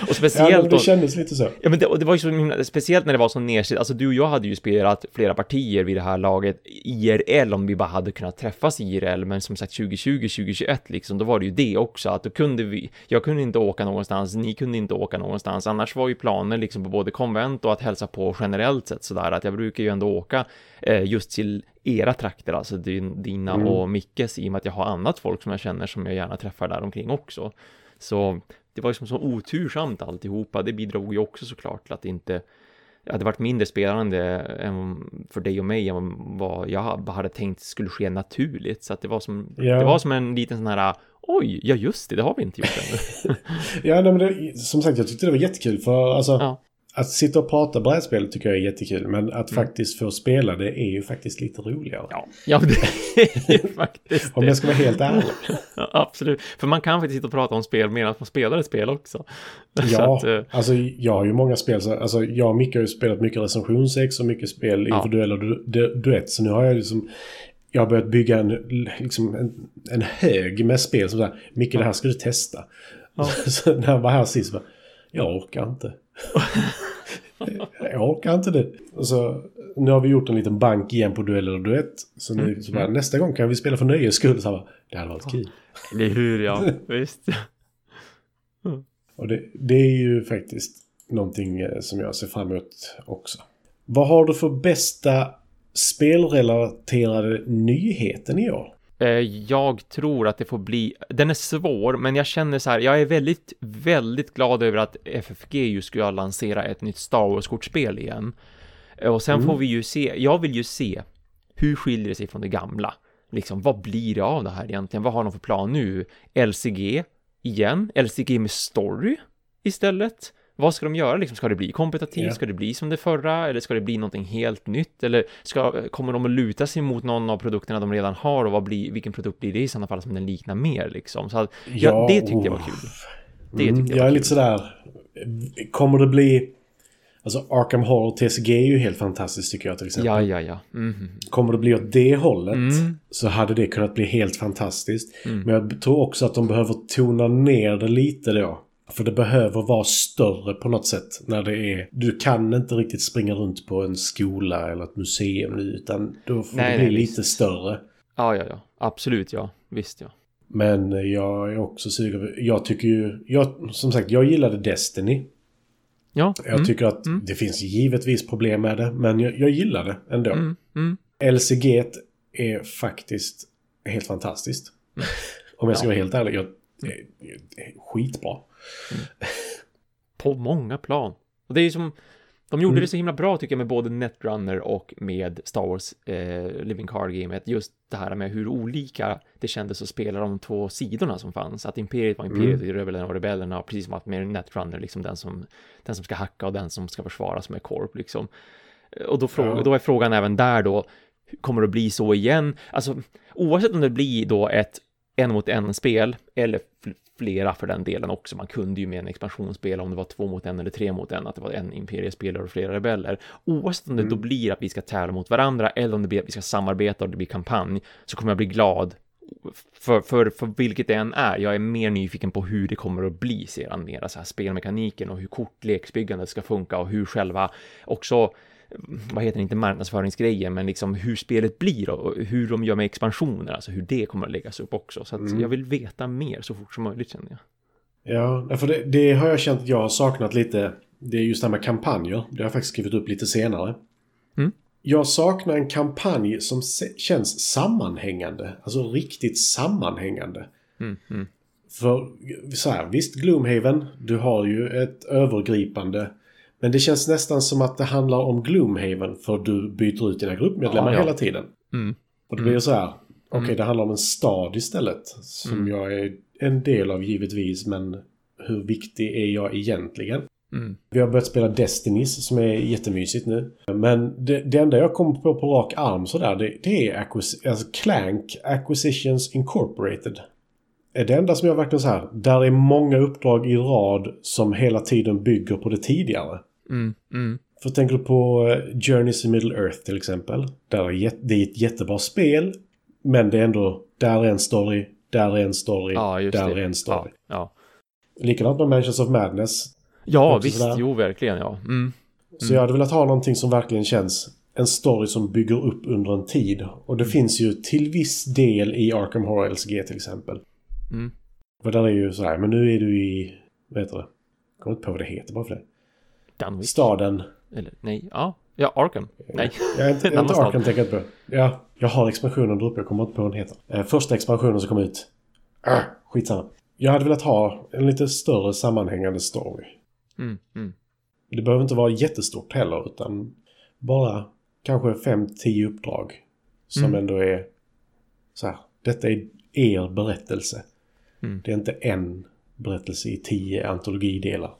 Speaker 1: Ja,
Speaker 2: speciellt
Speaker 1: men det kändes lite så.
Speaker 2: Ja men det, det var ju så himla, speciellt när det var så nedsidigt, alltså du och jag hade ju spelat flera partier vid det här laget IRL om vi bara hade kunnat träffas IRL, men som sagt 2020, 2021 liksom, då var det ju det också, att då kunde vi, jag kunde inte åka någonstans, ni kunde inte åka någonstans, annars var ju planen liksom på både konvent och att hälsa på generellt sett sådär, att jag brukar ju ändå åka eh, just till era trakter, alltså din, dina
Speaker 1: Mm.
Speaker 2: och Mickes, i och med att jag har annat folk som jag känner som jag gärna träffar där omkring också. Så det var ju som så otursamt alltihopa. Det bidrog ju också såklart till att det inte hade varit mindre spelande än för dig och mig än vad jag hade tänkt skulle ske naturligt. Så att det var som,
Speaker 1: Ja.
Speaker 2: det var som en liten sån här Oj, ja just det, det har vi inte gjort ännu. <laughs>
Speaker 1: Ja, nej, men det, som sagt, jag tyckte det var jättekul. För alltså,
Speaker 2: Ja.
Speaker 1: Att sitta och prata brädspel tycker jag är jättekul. Men att
Speaker 2: Mm.
Speaker 1: faktiskt få spela det är ju faktiskt lite roligare.
Speaker 2: Ja, ja <laughs> det är ju faktiskt
Speaker 1: Om
Speaker 2: det.
Speaker 1: jag ska vara helt ärlig.
Speaker 2: Ja, absolut. För man kan faktiskt sitta och prata om spel medan man spelar ett spel också. <laughs> Så
Speaker 1: Ja,
Speaker 2: att, eh,
Speaker 1: alltså jag har ju många spel. Så, alltså jag och Micke har ju spelat mycket recensionsex och mycket spel
Speaker 2: Ja.
Speaker 1: individuella du, du, duett. Så nu har jag liksom... Jag har börjat bygga en, liksom en, en hög med spel som där. Micke, det här ska du testa.
Speaker 2: Ja. <laughs>
Speaker 1: Så när han var här sist bara, jag orkar inte. <laughs> jag orkar inte det. Och så, nu har vi gjort en liten bank igen på duell eller duett. Så nu
Speaker 2: Mm.
Speaker 1: så bara, nästa gång kan vi spela för nöjes skull. Så bara, det hade varit kul.
Speaker 2: det är hur, ja, <laughs> visst.
Speaker 1: Och det, det är ju faktiskt någonting eh, som jag ser fram emot också. Vad har du för bästa spelrelaterade nyheten i år?
Speaker 2: Eh, jag tror att det får bli, den är svår, men jag känner så här, jag är väldigt, väldigt glad över att FFG ju ska lansera ett nytt Star Wars-kortspel igen. Eh, och sen mm. får vi ju se, jag vill ju se, hur skiljer det sig från det gamla? Liksom, vad blir det av det här egentligen? Vad har de för plan nu? LCG igen? LCG med story istället? Vad ska de göra liksom? Ska det bli kompetitivt? Yeah. Ska det bli som det förra? Eller ska det bli någonting helt nytt? Eller ska, kommer de att luta sig mot någon av produkterna de redan har? Och vad blir, vilken produkt blir det i sådana fall som den liknar mer liksom? Så att, ja, ja, det tyckte jag var kul.
Speaker 1: Det mm, jag, jag är lite sådär, kommer det bli... Alltså Arkham Horror TCG är ju helt fantastiskt tycker jag till exempel.
Speaker 2: Ja, ja, ja. Mm.
Speaker 1: Kommer det bli åt det hållet mm. så hade det kunnat bli helt fantastiskt. Mm. Men jag tror också att de behöver tona ner det lite då. För det behöver vara större på något sätt när det är... Du kan inte riktigt springa runt på en skola eller ett museum nu utan då får nej, det bli nej, lite visst. större.
Speaker 2: Ja, ja, ja. Absolut, ja. Visst, ja.
Speaker 1: Men jag är också sugen. Jag tycker ju... Jag, som sagt, jag gillade Destiny.
Speaker 2: Ja.
Speaker 1: Jag mm. tycker att mm. det finns givetvis problem med det, men jag, jag gillar det ändå. Mm. Mm. LCG är faktiskt helt fantastiskt. Mm. Om jag ska ja. vara helt ärlig. Jag, skitbra. Mm. <laughs>
Speaker 2: På många plan. Och det är som, de gjorde mm. det så himla bra tycker jag med både Netrunner och med Star Wars eh, Living Card Gamet. Just det här med hur olika det kändes att spela de två sidorna som fanns. Att Imperiet var Imperiet mm. och Rebellerna och Rebellerna. Precis som att med Netrunner, liksom den som, den som ska hacka och den som ska försvaras med Corp liksom. Och då, fråga, ja. då är frågan även där då, kommer det bli så igen? Alltså, oavsett om det blir då ett en mot en spel eller flera för den delen också. Man kunde ju med en expansionsspel om det var två mot en eller tre mot en, att det var en imperiespelare och flera rebeller. Oavsett om det mm. då blir att vi ska tävla mot varandra eller om det blir att vi ska samarbeta och det blir kampanj så kommer jag bli glad för, för, för vilket det än är. Jag är mer nyfiken på hur det kommer att bli sedan mera så här spelmekaniken och hur kortleksbyggandet ska funka och hur själva också vad heter det, inte marknadsföringsgrejen, men liksom hur spelet blir och hur de gör med expansioner, alltså hur det kommer att läggas upp också. Så mm. jag vill veta mer så fort som möjligt känner jag.
Speaker 1: Ja, för det, det, har jag känt att jag har saknat lite. Det är just det här med kampanjer. Det har jag faktiskt skrivit upp lite senare. Mm. Jag saknar en kampanj som känns sammanhängande. Alltså riktigt sammanhängande. Mm, mm. För så här, visst Gloomhaven, du har ju ett övergripande men det känns nästan som att det handlar om Gloomhaven för du byter ut dina gruppmedlemmar ja, ja. hela tiden. Mm. Och det blir mm. så här. Okej, okay, mm. det handlar om en stad istället. Som mm. jag är en del av givetvis, men hur viktig är jag egentligen? Mm. Vi har börjat spela Destinys som är jättemysigt nu. Men det, det enda jag kommer på på rak arm sådär, det, det är Acquis alltså Clank Acquisitions Incorporated. Är det enda som jag verkligen så här, där är många uppdrag i rad som hela tiden bygger på det tidigare. Mm, mm. För tänker du på eh, Journeys in Middle Earth till exempel. Där är det är ett jättebra spel. Men det är ändå, där är en story, där är en story, ja, där det. är en story. Ja, ja. Likadant med Mansions of Madness.
Speaker 2: Ja, visst, sådär. jo verkligen ja. Mm.
Speaker 1: Så jag mm. hade velat ha någonting som verkligen känns en story som bygger upp under en tid. Och det mm. finns ju till viss del i Arkham Horror LCG till exempel. Mm. För där är ju så här, men nu är du i, vad heter det? Jag kommer inte på vad det heter bara för det.
Speaker 2: Dunwich.
Speaker 1: Staden.
Speaker 2: Eller nej, ja. Ja, Arkham. Nej.
Speaker 1: Jag är inte, jag <laughs> inte Arkham tänker jag på. Ja, jag har expansionen där uppe. Jag kommer inte på vad den heter. Eh, första expansionen som kom ut. Ah, skitsamma. Jag hade velat ha en lite större sammanhängande story. Mm, mm. Det behöver inte vara jättestort heller utan bara kanske 5-10 uppdrag. Som mm. ändå är så här. Detta är er berättelse. Mm. Det är inte en berättelse i tio antologidelar.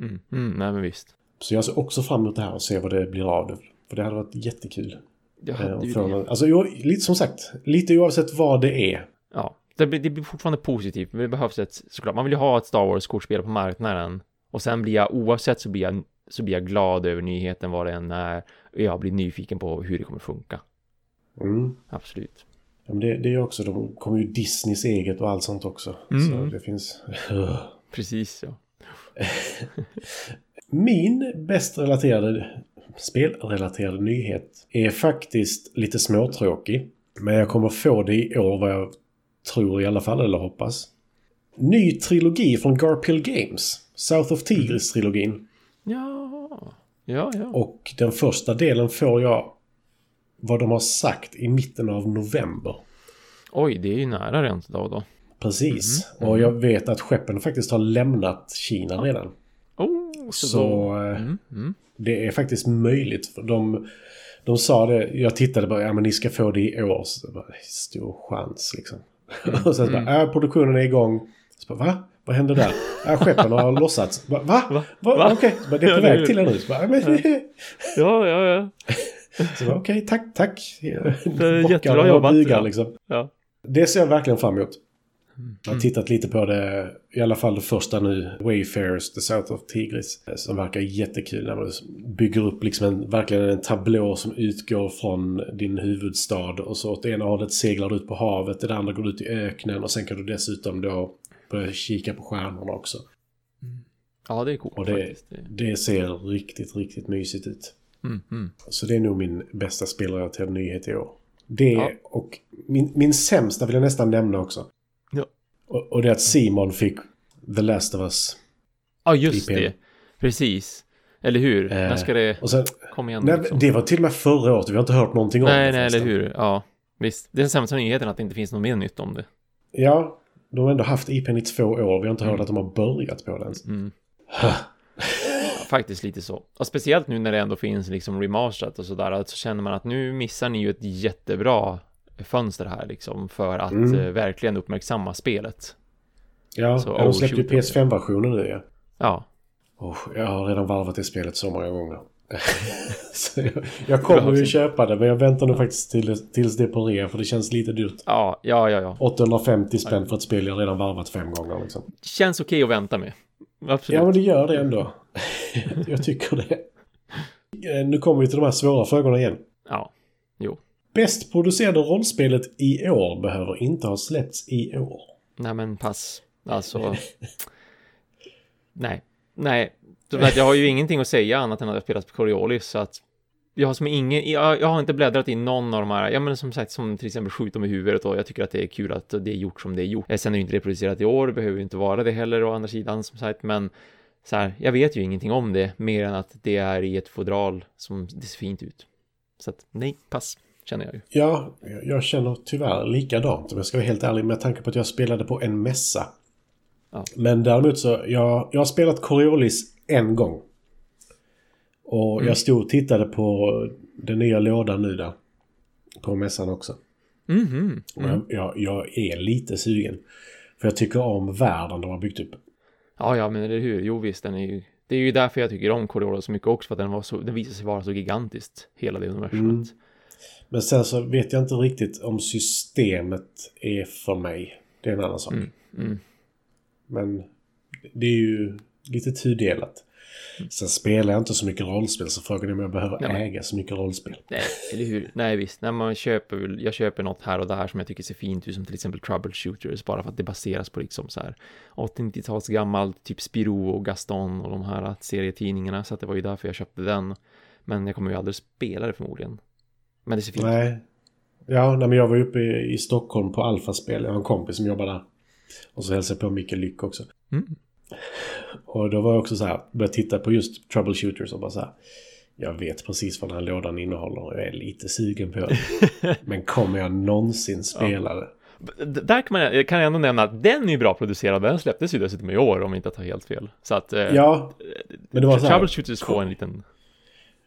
Speaker 2: Mm. Mm, nej men visst.
Speaker 1: Så jag ser också fram emot det här och se vad det blir av det. För det hade varit jättekul. Det hade eh, ju det. Alltså lite som sagt, lite oavsett vad det är.
Speaker 2: Ja, det blir, det blir fortfarande positivt. Men det behövs ett, såklart, man vill ju ha ett Star Wars-kortspel på marknaden. Och sen blir jag, oavsett så blir jag, så blir jag glad över nyheten vad det än är. Och jag blir nyfiken på hur det kommer funka. Mm. Absolut.
Speaker 1: Ja, men det, det är också, de kommer ju Disneys eget och allt sånt också. Mm. Så det finns...
Speaker 2: Precis, ja. <laughs> <laughs>
Speaker 1: Min bäst relaterade spelrelaterade nyhet är faktiskt lite småtråkig. Men jag kommer få det i år vad jag tror i alla fall, eller hoppas. Ny trilogi från Garpill Games. South of Tigris-trilogin.
Speaker 2: Ja. Ja, ja.
Speaker 1: Och den första delen får jag vad de har sagt i mitten av november.
Speaker 2: Oj, det är ju nära rent då då.
Speaker 1: Precis. Och jag vet att skeppen faktiskt har lämnat Kina redan.
Speaker 2: Så,
Speaker 1: Så eh,
Speaker 2: Mm, mm.
Speaker 1: det är faktiskt möjligt. För de, de sa det, jag tittade bara, ja men ni ska få det i år. Så det var stor chans liksom. <laughs> Och sen så bara, ja produktionen är igång. Så bara, va? Vad hände där? Ja, skeppen har <laughs> lossats. Bara, Va?
Speaker 2: Va?
Speaker 1: Va?
Speaker 2: Va?
Speaker 1: Okej, bara, det är på väg till er nu. Så bara, ja, men,
Speaker 2: Ja, ja, ja.
Speaker 1: så bara, okej, tack, tack.
Speaker 2: är
Speaker 1: Bockar
Speaker 2: jättebra jobbat,
Speaker 1: bugar,
Speaker 2: ja.
Speaker 1: liksom.
Speaker 2: ja.
Speaker 1: Det ser jag verkligen fram emot.
Speaker 2: Mm.
Speaker 1: Jag har tittat lite på det, i alla fall det första nu, Wayfarers, The South of Tigris. Som verkar jättekul när man bygger upp liksom en, verkligen en tablå som utgår från din huvudstad. Och så åt ena hållet seglar du ut på havet, det andra går du ut i öknen och sen kan du dessutom då börja kika på stjärnorna också.
Speaker 2: ja, det är coolt
Speaker 1: Och det,
Speaker 2: faktiskt. Det-
Speaker 1: ser riktigt, riktigt mysigt ut.
Speaker 2: Mm, mm.
Speaker 1: Så det är nog min bästa spelrelaterade nyhet i år. Det
Speaker 2: Ja.
Speaker 1: och min, min sämsta vill jag nästan nämna också. Och, och det är att Simon fick The Last of Us.
Speaker 2: Ja, just
Speaker 1: IPM.
Speaker 2: det. Precis. Eller hur?
Speaker 1: Eh,
Speaker 2: När ska det
Speaker 1: Och sen,
Speaker 2: komma igen?
Speaker 1: nej,
Speaker 2: liksom?
Speaker 1: det var till och med förra året. Vi har inte hört någonting om
Speaker 2: nej,
Speaker 1: det.
Speaker 2: nej, eller
Speaker 1: förresten.
Speaker 2: hur? Ja, visst. Det är den sämsta nyheten att det inte finns något mer nytt om det.
Speaker 1: Ja, de har ändå haft IPn i två år. Vi har inte hört att de har börjat på den.
Speaker 2: Mm. Ja, faktiskt lite så. Och speciellt nu när det ändå finns liksom remasterat och sådär, så känner man att nu missar ni ju ett jättebra fönster här liksom för att
Speaker 1: Mm.
Speaker 2: eh, verkligen uppmärksamma spelet.
Speaker 1: Ja,
Speaker 2: Så,
Speaker 1: ja, de
Speaker 2: oh,
Speaker 1: släppte ju
Speaker 2: shoot.
Speaker 1: PS5-versionen nu ja.
Speaker 2: Ja,
Speaker 1: Oh, jag har redan varvat det spelet så många gånger. <laughs> jag, jag kommer ju köpa det, men jag väntar nog faktiskt till, tills det är på rea, för det känns lite dyrt.
Speaker 2: ja, ja, ja, ja.
Speaker 1: 850 spänn för ett spel jag redan varvat fem gånger liksom.
Speaker 2: Känns okej att vänta med. Absolut.
Speaker 1: Ja, men det gör det ändå. <laughs> jag tycker det. Eh, Nu kommer vi till de här svåra frågorna igen.
Speaker 2: Ja, jo.
Speaker 1: Bäst producerade rollspelet i år behöver inte ha släppts i år.
Speaker 2: Nej, men pass. Alltså. nej, <laughs> nej. Jag har ju ingenting att säga annat än att jag spelat på Coriolis, så att jag har som ingen, jag, jag har inte bläddrat i någon av de här, ja men som sagt som till exempel skjut dem i huvudet och jag tycker att det är kul att det är gjort som det är gjort. Eh, Sen är det inte reproducerat i år, behöver inte vara det heller å andra sidan som sagt, men så här, jag vet ju ingenting om det mer än att det är i ett fodral som det ser fint ut. Så att nej, pass, känner jag ju.
Speaker 1: Ja, jag- känner tyvärr likadant om jag ska vara helt ärlig med tanke på att jag spelade på en mässa.
Speaker 2: Ja.
Speaker 1: Men däremot så, jag, jag har spelat Coriolis en gång. Och
Speaker 2: Mm.
Speaker 1: jag stod och tittade på den nya lådan nu där. På mässan också.
Speaker 2: Mhm.
Speaker 1: Och jag, jag, jag är lite sugen. För jag tycker om världen de har byggt upp.
Speaker 2: Ja, ja, men eller hur? Jo, visst, den är ju... Det är ju därför jag tycker om Coriolis så mycket också, för att den, var så, den visar sig vara så gigantiskt, hela det universumet.
Speaker 1: Mm. Men sen så vet jag inte riktigt om systemet är för mig. Det är en annan sak.
Speaker 2: Mm, mm.
Speaker 1: Men det är ju lite tudelat. Sen spelar jag inte så mycket rollspel så frågan är om jag behöver
Speaker 2: Nej,
Speaker 1: äga så mycket rollspel.
Speaker 2: Nej, eller hur? Nej, visst. Nej, man köper jag köper något här och där som jag tycker ser fint ut, som till exempel Troubleshooters, bara för att det baseras på liksom så här 80-90-tals gammalt, typ Spirou och Gaston och de här serietidningarna, så att det var ju därför jag köpte den. Men jag kommer ju aldrig spela det förmodligen. Men det ser fint.
Speaker 1: Nej. Ja, nej, men jag var uppe i, i Stockholm på Alfaspel. Jag har en kompis som jobbar där. Och så hälsade jag på Micke Lyck också.
Speaker 2: Mm.
Speaker 1: Och då var jag också så här, började titta på just Troubleshooters och bara så här. Jag vet precis vad den här lådan innehåller och jag är lite sugen på det. <laughs> Men kommer jag någonsin spela det?
Speaker 2: D- Där kan, man, kan jag ändå nämna att den är bra producerad, den släpptes ju dessutom i år om jag inte tar helt fel. Så att eh,
Speaker 1: Ja, men det var så här.
Speaker 2: Troubleshooters får en liten,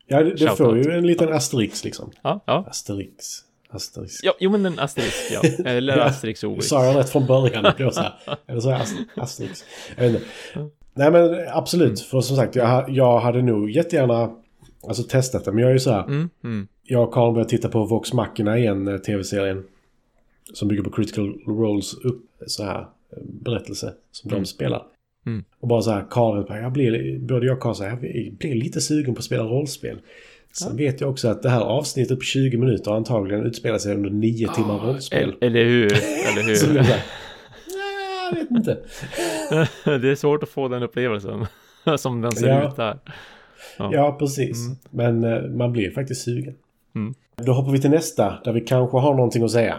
Speaker 1: Ja, det, det får ju en liten asterix liksom.
Speaker 2: ja, ja.
Speaker 1: Asterix. Asterix.
Speaker 2: Ja, jo men en asterisk, ja. <laughs> Eller
Speaker 1: Ja.
Speaker 2: Asterix Obelix.
Speaker 1: Sa jag rätt från början? Det så här. Eller så är Asterix. Jag vet inte. Nej men absolut. För som sagt, jag, jag hade nog jättegärna alltså, testat det. Men jag är ju så här.
Speaker 2: Mm, mm.
Speaker 1: Jag och Karl började titta på Vox Machina igen, eh, tv-serien. Som bygger på Critical Roles upp, så här, eh, berättelse som de
Speaker 2: Mm.
Speaker 1: spelar.
Speaker 2: Mm.
Speaker 1: Och bara så här, bara, jag blir, både jag och Karl jag blir lite sugen på att spela rollspel. Sen vet jag också att det här avsnittet på 20 minuter antagligen utspelar sig under 9 timmar rollspel.
Speaker 2: Eller, hur? Eller hur? <laughs>
Speaker 1: så här, "Nej, jag vet inte. <laughs>
Speaker 2: det är svårt att få den upplevelsen. <laughs> Som den ser
Speaker 1: Ja.
Speaker 2: ut där. Ja.
Speaker 1: Ja, precis. Men eh, man blir faktiskt sugen.
Speaker 2: Mm.
Speaker 1: Då hoppar vi till nästa, där vi kanske har någonting att säga.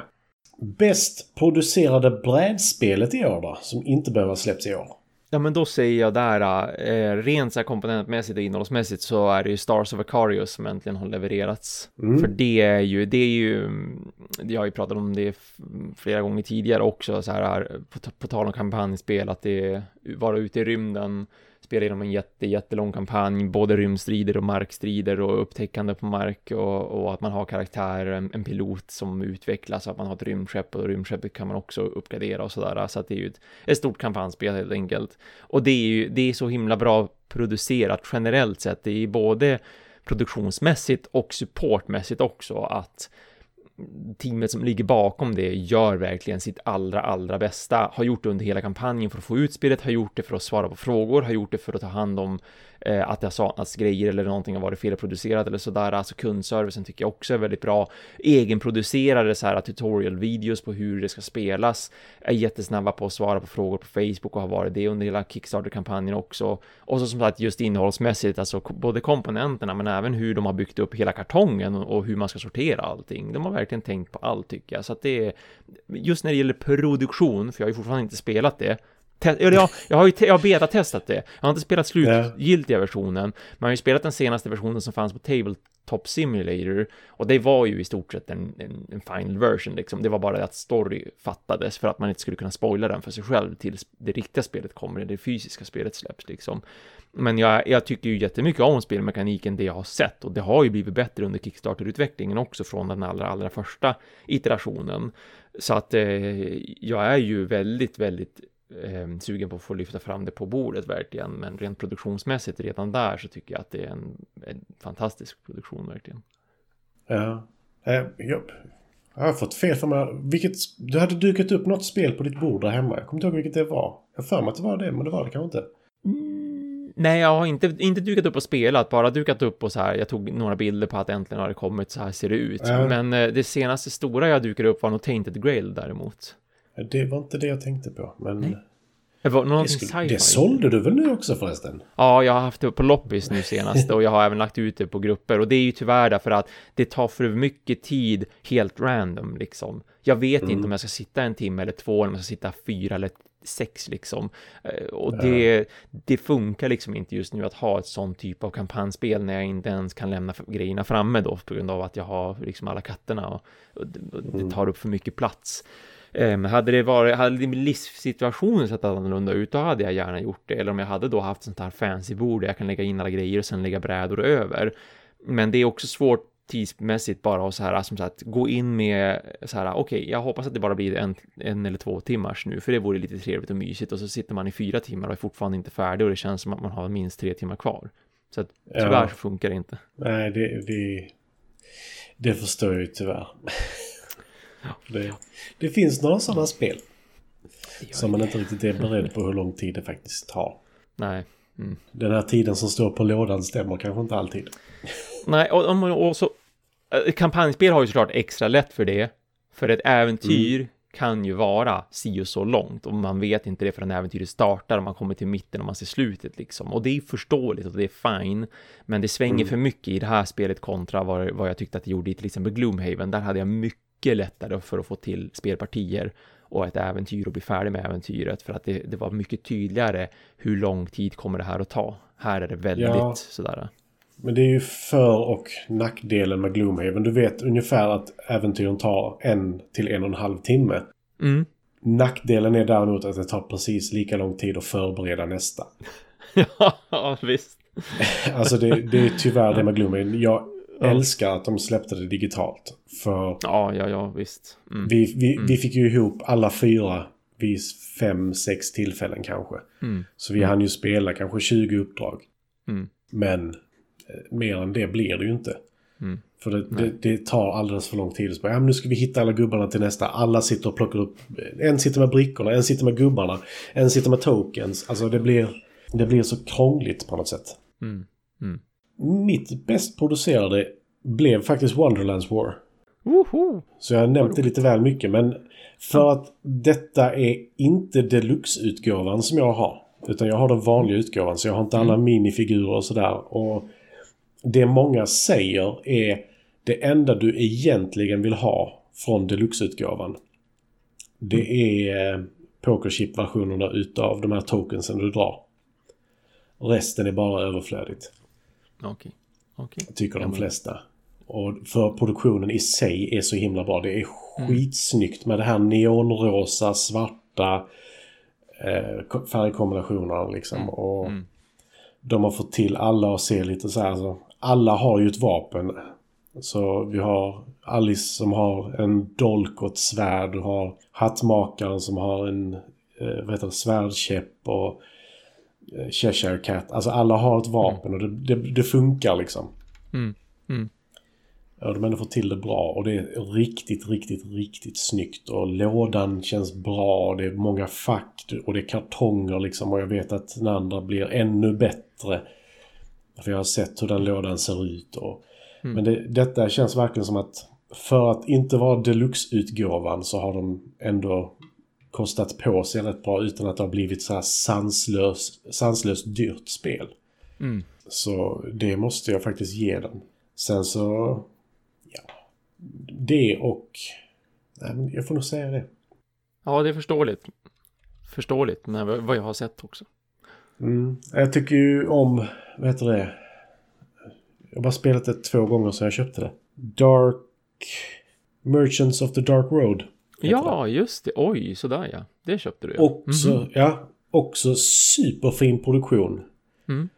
Speaker 1: Bäst producerade brädspelet i år då, som inte behöver släppts i år.
Speaker 2: Ja, men då säger jag där, eh, rent så här komponentmässigt och innehållsmässigt så är det ju Stars of Acarius som äntligen har levererats. Mm. För det är ju, det är ju, jag har ju pratat om det flera gånger tidigare också, så här, på, på tal om kampanjspel, att det vara ute i rymden, spela genom en jätte, jättelång kampanj, både rymdstrider och markstrider och upptäckande på mark och, och att man har karaktärer, en, en, pilot som utvecklas, att man har ett rymdskepp och rymdskeppet kan man också uppgradera och sådär, så att det är ju ett, ett stort kampanjspel helt enkelt. Och det är ju, det är så himla bra producerat generellt sett, det är både produktionsmässigt och supportmässigt också att teamet som ligger bakom det gör verkligen sitt allra, allra bästa. Har gjort det under hela kampanjen för att få ut spelet, har gjort det för att svara på frågor, har gjort det för att ta hand om eh, att det har saknats grejer eller någonting har varit felproducerat eller sådär. Alltså kundservicen tycker jag också är väldigt bra. Egenproducerade så här tutorial-videos på hur det ska spelas. Är jättesnabba på att svara på frågor på Facebook och har varit det under hela Kickstarter-kampanjen också. Och så som sagt just innehållsmässigt, alltså både komponenterna men även hur de har byggt upp hela kartongen och hur man ska sortera allting. De har verkligen tänkt på allt tycker jag. Så att det är just när det gäller produktion, för jag har ju fortfarande inte spelat det, eller jag, jag har ju jag har beta-testat det. Jag har inte spelat slutgiltiga versionen, men jag har ju spelat den senaste versionen som fanns på Tabletop Simulator och det var ju i stort sett en, en, en final version liksom. Det var bara det att story fattades för att man inte skulle kunna spoila den för sig själv tills det riktiga spelet kommer, det fysiska spelet släpps liksom. Men jag, jag tycker ju jättemycket om spelmekaniken, det jag har sett och det har ju blivit bättre under Kickstarter-utvecklingen också från den allra, allra första iterationen. Så att eh, jag är ju väldigt, väldigt eh, sugen på att få lyfta fram det på bordet verkligen. Men rent produktionsmässigt redan där så tycker jag att det är en, en fantastisk produktion verkligen.
Speaker 1: Ja, eh, jag, jag har fått fel för mig. Vilket, du hade dukat upp något spel på ditt bord där hemma. Jag kommer inte ihåg vilket det var. Jag för mig att det var det, men det var det kanske inte.
Speaker 2: Mm, nej, jag har inte, inte dukat upp och spelat, bara dukat upp och så här. Jag tog några bilder på att äntligen har det kommit, så här ser det ut. Äh. Men eh, det senaste stora jag dukade upp var nog Tainted Grail däremot.
Speaker 1: Det var inte det jag tänkte på, men... Nej.
Speaker 2: Det, var det, skulle,
Speaker 1: det sålde du väl nu också förresten?
Speaker 2: Ja, jag har haft det på loppis nu senast och jag har även lagt ut det på grupper och det är ju tyvärr därför att det tar för mycket tid helt random liksom. Jag vet mm. inte om jag ska sitta en timme eller två, eller om jag ska sitta fyra eller sex liksom. Eh, och det, ja. det funkar liksom inte just nu att ha ett sånt typ av kampanjspel när jag inte ens kan lämna grejerna framme då på grund av att jag har liksom alla katterna och, och det mm. tar upp för mycket plats. Um, hade det varit, hade din livssituation sett annorlunda ut, då hade jag gärna gjort det. Eller om jag hade då haft sånt här fancy bord där jag kan lägga in alla grejer och sen lägga brädor över. Men det är också svårt tidsmässigt bara att så här, som sagt, gå in med så här, okej, okay, jag hoppas att det bara blir en, en eller två timmars nu, för det vore lite trevligt och mysigt och så sitter man i fyra timmar och är fortfarande inte färdig och det känns som att man har minst tre timmar kvar. Så att tyvärr ja. så funkar det inte.
Speaker 1: Nej, det, det, det förstår jag ju tyvärr. Det, det finns några sådana spel. Som man inte riktigt är beredd på hur lång tid det faktiskt tar.
Speaker 2: Nej. Mm.
Speaker 1: Den här tiden som står på lådan stämmer kanske inte alltid.
Speaker 2: Nej, och, och, och så... Eh, kampanjspel har ju såklart extra lätt för det. För ett äventyr mm. kan ju vara si och så långt och man vet inte det förrän äventyret startar och man kommer till mitten och man ser slutet liksom. Och det är förståeligt och det är fine. Men det svänger mm. för mycket i det här spelet kontra vad, vad jag tyckte att det gjorde i till exempel Gloomhaven. Där hade jag mycket mycket lättare för att få till spelpartier och ett äventyr och bli färdig med äventyret för att det, det var mycket tydligare hur lång tid kommer det här att ta. Här är det väldigt ja, sådär.
Speaker 1: Men det är ju för och nackdelen med Gloomhaven. Du vet ungefär att äventyren tar en till en och en halv timme.
Speaker 2: Mm.
Speaker 1: Nackdelen är däremot att det tar precis lika lång tid att förbereda nästa. <laughs>
Speaker 2: ja, visst.
Speaker 1: alltså det, det är tyvärr det med Gloomhaven. Jag ja. älskar att de släppte det digitalt. För
Speaker 2: ja, ja, ja, visst.
Speaker 1: Mm. Vi, vi, mm. vi fick ju ihop alla fyra vid fem, sex tillfällen kanske.
Speaker 2: Mm.
Speaker 1: Så vi mm. hann ju spela kanske 20 uppdrag.
Speaker 2: Mm.
Speaker 1: Men eh, mer än det blir det ju inte.
Speaker 2: Mm.
Speaker 1: För det, det, det, tar alldeles för lång tid. Så bara, ja, men nu ska vi hitta alla gubbarna till nästa. Alla sitter och plockar upp. En sitter med brickorna, en sitter med gubbarna, en sitter med tokens. Alltså det blir, det blir så krångligt på något sätt.
Speaker 2: Mm. Mm
Speaker 1: mitt bäst producerade blev faktiskt Wonderlands War.
Speaker 2: Woho!
Speaker 1: Så jag har nämnt det lite väl mycket men för att detta är inte deluxe-utgåvan som jag har. Utan jag har den vanliga utgåvan så jag har inte alla mm. minifigurer och sådär. Och det många säger är det enda du egentligen vill ha från deluxe-utgåvan. Det mm. är pokerchip-versionerna utav de här tokensen du drar. Resten är bara överflödigt.
Speaker 2: Okay. Okay.
Speaker 1: Tycker de flesta. Och för produktionen i sig är så himla bra. Det är skitsnyggt med det här neonrosa, svarta eh, färgkombinationerna liksom. Mm. Och mm. de har fått till alla att se lite så här. Så alla har ju ett vapen. Så vi har Alice som har en dolk och ett svärd. Du har hattmakaren som har en eh, vad heter det, svärdkäpp och Cheshire Cat. Alltså alla har ett vapen och det, det, det funkar liksom.
Speaker 2: Mm. Mm.
Speaker 1: Ja, de ändå fått till det bra och det är riktigt, riktigt, riktigt snyggt. Och lådan känns bra. Det är många fack och det är kartonger liksom. Och jag vet att den andra blir ännu bättre. För jag har sett hur den lådan ser ut. Och... Mm. Men det, detta känns verkligen som att för att inte vara deluxe-utgåvan så har de ändå kostat på sig rätt bra utan att det har blivit så här sanslös, sanslöst dyrt spel.
Speaker 2: Mm.
Speaker 1: Så det måste jag faktiskt ge dem. Sen så... Ja. Det och... Nej, men jag får nog säga det.
Speaker 2: Ja, det är förståeligt. Förståeligt, men vad jag har sett också.
Speaker 1: Mm. Jag tycker ju om... Vad heter det? Jag har bara spelat det två gånger sedan jag köpte det. Dark... Merchants of the Dark Road.
Speaker 2: Ja, det. just det. Oj, sådär ja. Det köpte du
Speaker 1: ja. Också, mm ja. Också superfin produktion.
Speaker 2: Mm.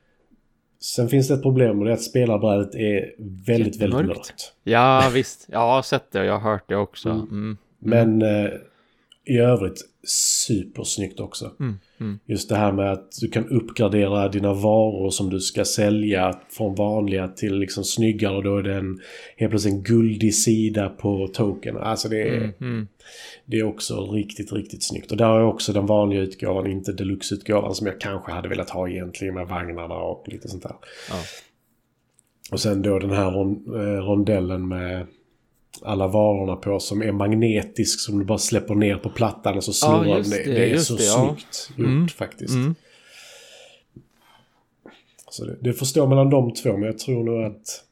Speaker 1: Sen finns det ett problem och det är att spelarbrädet är väldigt, väldigt mörkt.
Speaker 2: Ja, visst. Jag har sett det. Jag har hört det också. Mm. Mm.
Speaker 1: Men eh, i övrigt supersnyggt också.
Speaker 2: Mm, mm.
Speaker 1: Just det här med att du kan uppgradera dina varor som du ska sälja från vanliga till liksom snyggare och då är det en helt plötsligt en guldig sida på token. Alltså det är,
Speaker 2: mm, mm.
Speaker 1: det är också riktigt, riktigt snyggt. Och där är också den vanliga utgåvan, inte deluxe-utgåvan som jag kanske hade velat ha egentligen med vagnarna och lite sånt där.
Speaker 2: Ja.
Speaker 1: Och sen då den här eh, rondellen med alla varorna på som är magnetisk som du bara släpper ner på plattan och så snurrar ja, den. Det, det, är så det, snyggt ja. gjort mm. faktiskt.
Speaker 2: Mm.
Speaker 1: Så det, det stå mellan de två men jag tror nog att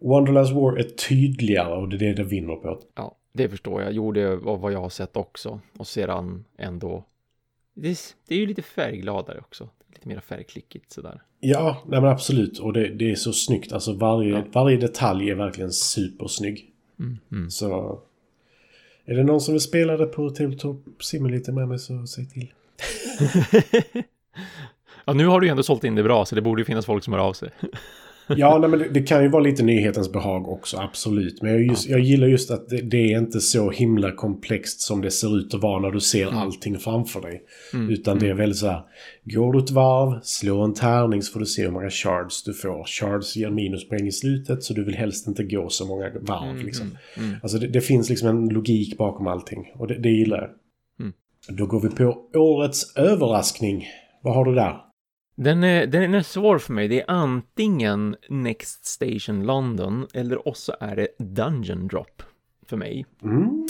Speaker 1: Wonderlands War är tydligare och det är det det vinner på.
Speaker 2: Ja, det förstår jag. Jo, det var vad jag har sett också. Och sedan ändå... Det är, det är ju lite färggladare också lite mer färgklickigt sådär.
Speaker 1: Ja, nej men absolut. Och det, det är så snyggt. Alltså varje, ja. varje detalj är verkligen supersnygg.
Speaker 2: Mm, mm.
Speaker 1: Så... Är det någon som vill spela det på Tabletop Simulator med mig så säg till. <laughs>
Speaker 2: ja, nu har du ju ändå sålt in det bra så det borde ju finnas folk som hör av sig. <laughs>
Speaker 1: ja, nej, men det, kan ju vara lite nyhetens behag också, absolut. Men jag, just, jag gillar just att det, det, är inte så himla komplext som det ser ut att vara när du ser mm. allting framför dig. Mm. Utan det är mm. väldigt så här, går du ett varv, slå en tärning så får du se hur många shards du får. Shards ger minuspoäng i slutet så du vill helst inte gå så många varv. Mm. Liksom.
Speaker 2: Mm. mm.
Speaker 1: Alltså det, det, finns liksom en logik bakom allting och det, det gillar jag. Då går vi på årets överraskning. Vad har du där?
Speaker 2: Den är, den är svår för mig. Det är antingen Next Station London eller också är det Dungeon Drop för mig.
Speaker 1: Mm.